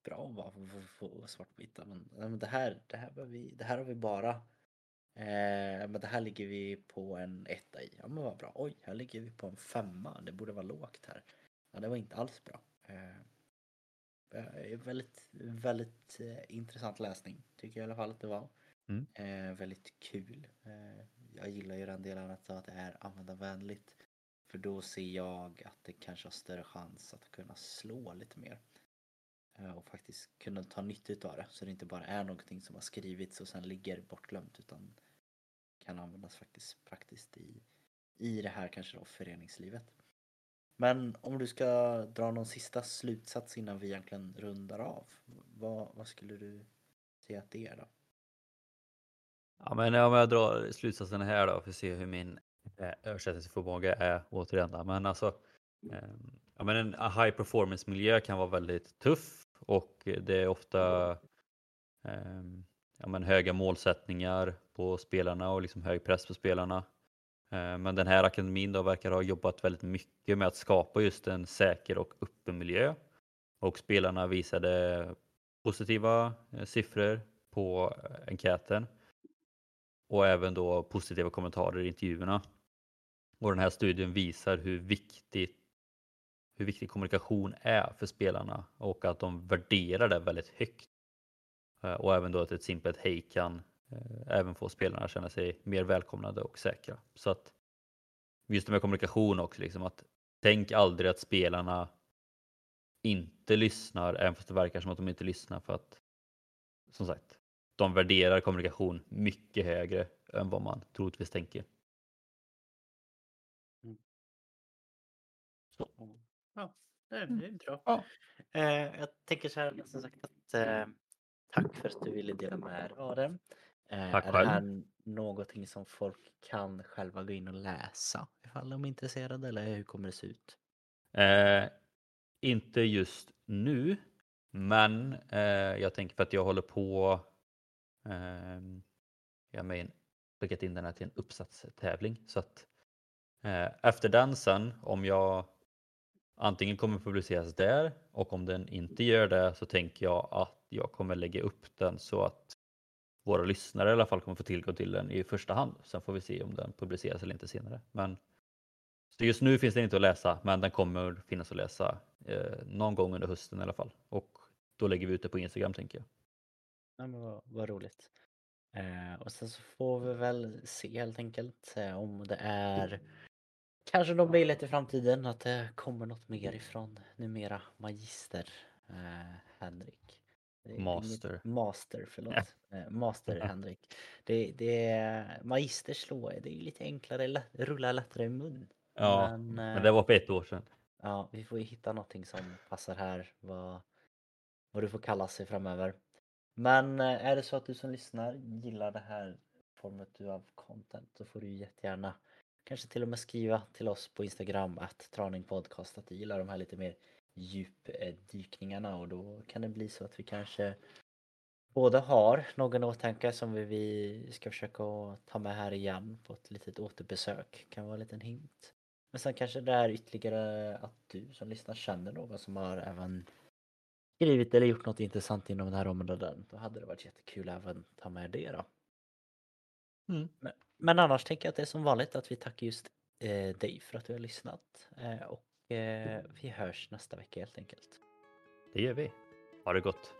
bra att bara få, få, svart på vitt. Men, men det, här, det, här vi, det här har vi bara. Eh, men det här ligger vi på en etta i. Ja men vad bra. Oj, här ligger vi på en femma. Det borde vara lågt här. Ja, det var inte alls bra. Eh, Eh, väldigt, väldigt eh, intressant läsning tycker jag i alla fall att det var. Mm. Eh, väldigt kul. Eh, jag gillar ju den delen att det är användarvänligt. För då ser jag att det kanske har större chans att kunna slå lite mer. Eh, och faktiskt kunna ta nytta av det. Så det inte bara är någonting som har skrivits och sen ligger bortglömt utan kan användas faktiskt praktiskt i, i det här kanske då föreningslivet. Men om du ska dra någon sista slutsats innan vi egentligen rundar av. Vad, vad skulle du säga att det är då? Ja, men om jag drar slutsatsen här då för att se hur min eh, översättningsförmåga är återigen. där. Men alltså, eh, ja, men en high performance miljö kan vara väldigt tuff och det är ofta eh, ja, men höga målsättningar på spelarna och liksom hög press på spelarna. Eh, men den här akademin då verkar ha jobbat väldigt mycket med att skapa just en säker och öppen miljö. Och spelarna visade positiva siffror på eh, enkäten och även då positiva kommentarer i intervjuerna. Och den här studien visar hur viktigt hur viktig kommunikation är för spelarna och att de värderar det väldigt högt. Eh, och även då att ett simpelt hej kan eh, även få spelarna att känna sig mer välkomnade och säkra. Så att just det med kommunikation också, liksom att tänk aldrig att spelarna inte lyssnar, även fast det verkar som att de inte lyssnar för att som sagt, de värderar kommunikation mycket högre än vad man troligtvis tänker. Ja, det är, det är bra. Ja. Eh, jag tänker så här, som sagt att eh, tack för att du ville dela med dig av det. Eh, Tack är själv. det här någonting som folk kan själva gå in och läsa ifall de är intresserade eller hur kommer det se ut? Eh, inte just nu, men eh, jag tänker för att jag håller på Ehm, jag har skickat in den här till en uppsatstävling. Så att eh, efter den sen, om jag antingen kommer publiceras där och om den inte gör det så tänker jag att jag kommer lägga upp den så att våra lyssnare i alla fall kommer få tillgång till den i första hand. Sen får vi se om den publiceras eller inte senare. Men så just nu finns den inte att läsa, men den kommer finnas att läsa eh, någon gång under hösten i alla fall. Och då lägger vi ut det på Instagram tänker jag. Ja, men vad, vad roligt. Eh, och sen så får vi väl se helt enkelt eh, om det är kanske någon möjlighet i framtiden att det kommer något mer ifrån numera magister eh, Henrik. Master. Master, förlåt. Eh, Master Henrik. Det, det är magister slå, det är ju lite enklare, lätt, rullar lättare i mun. Ja, Men, men eh, det var för ett år sedan. Ja, vi får ju hitta någonting som passar här, vad, vad du får kalla sig framöver. Men eh, är det så att du som lyssnar gillar det här formet av content så får du jättegärna kanske till och med skriva till oss på Instagram att traningpodcast att du gillar de här lite mer djupdykningarna och då kan det bli så att vi kanske båda har någon åtanke som vi, ska försöka att ta med här igen på ett litet återbesök. Kan vara en liten hint. Men sen kanske det är ytterligare att du som lyssnar känner någon som har även skrivit eller gjort något intressant inom den här området. Då hade det varit jättekul att även ta med det då. Mm. Men, men annars tänker jag att det är som vanligt att vi tackar just eh, dig för att du har lyssnat. Eh, och eh, vi hörs nästa vecka helt enkelt. Det gör vi. Ha det gott.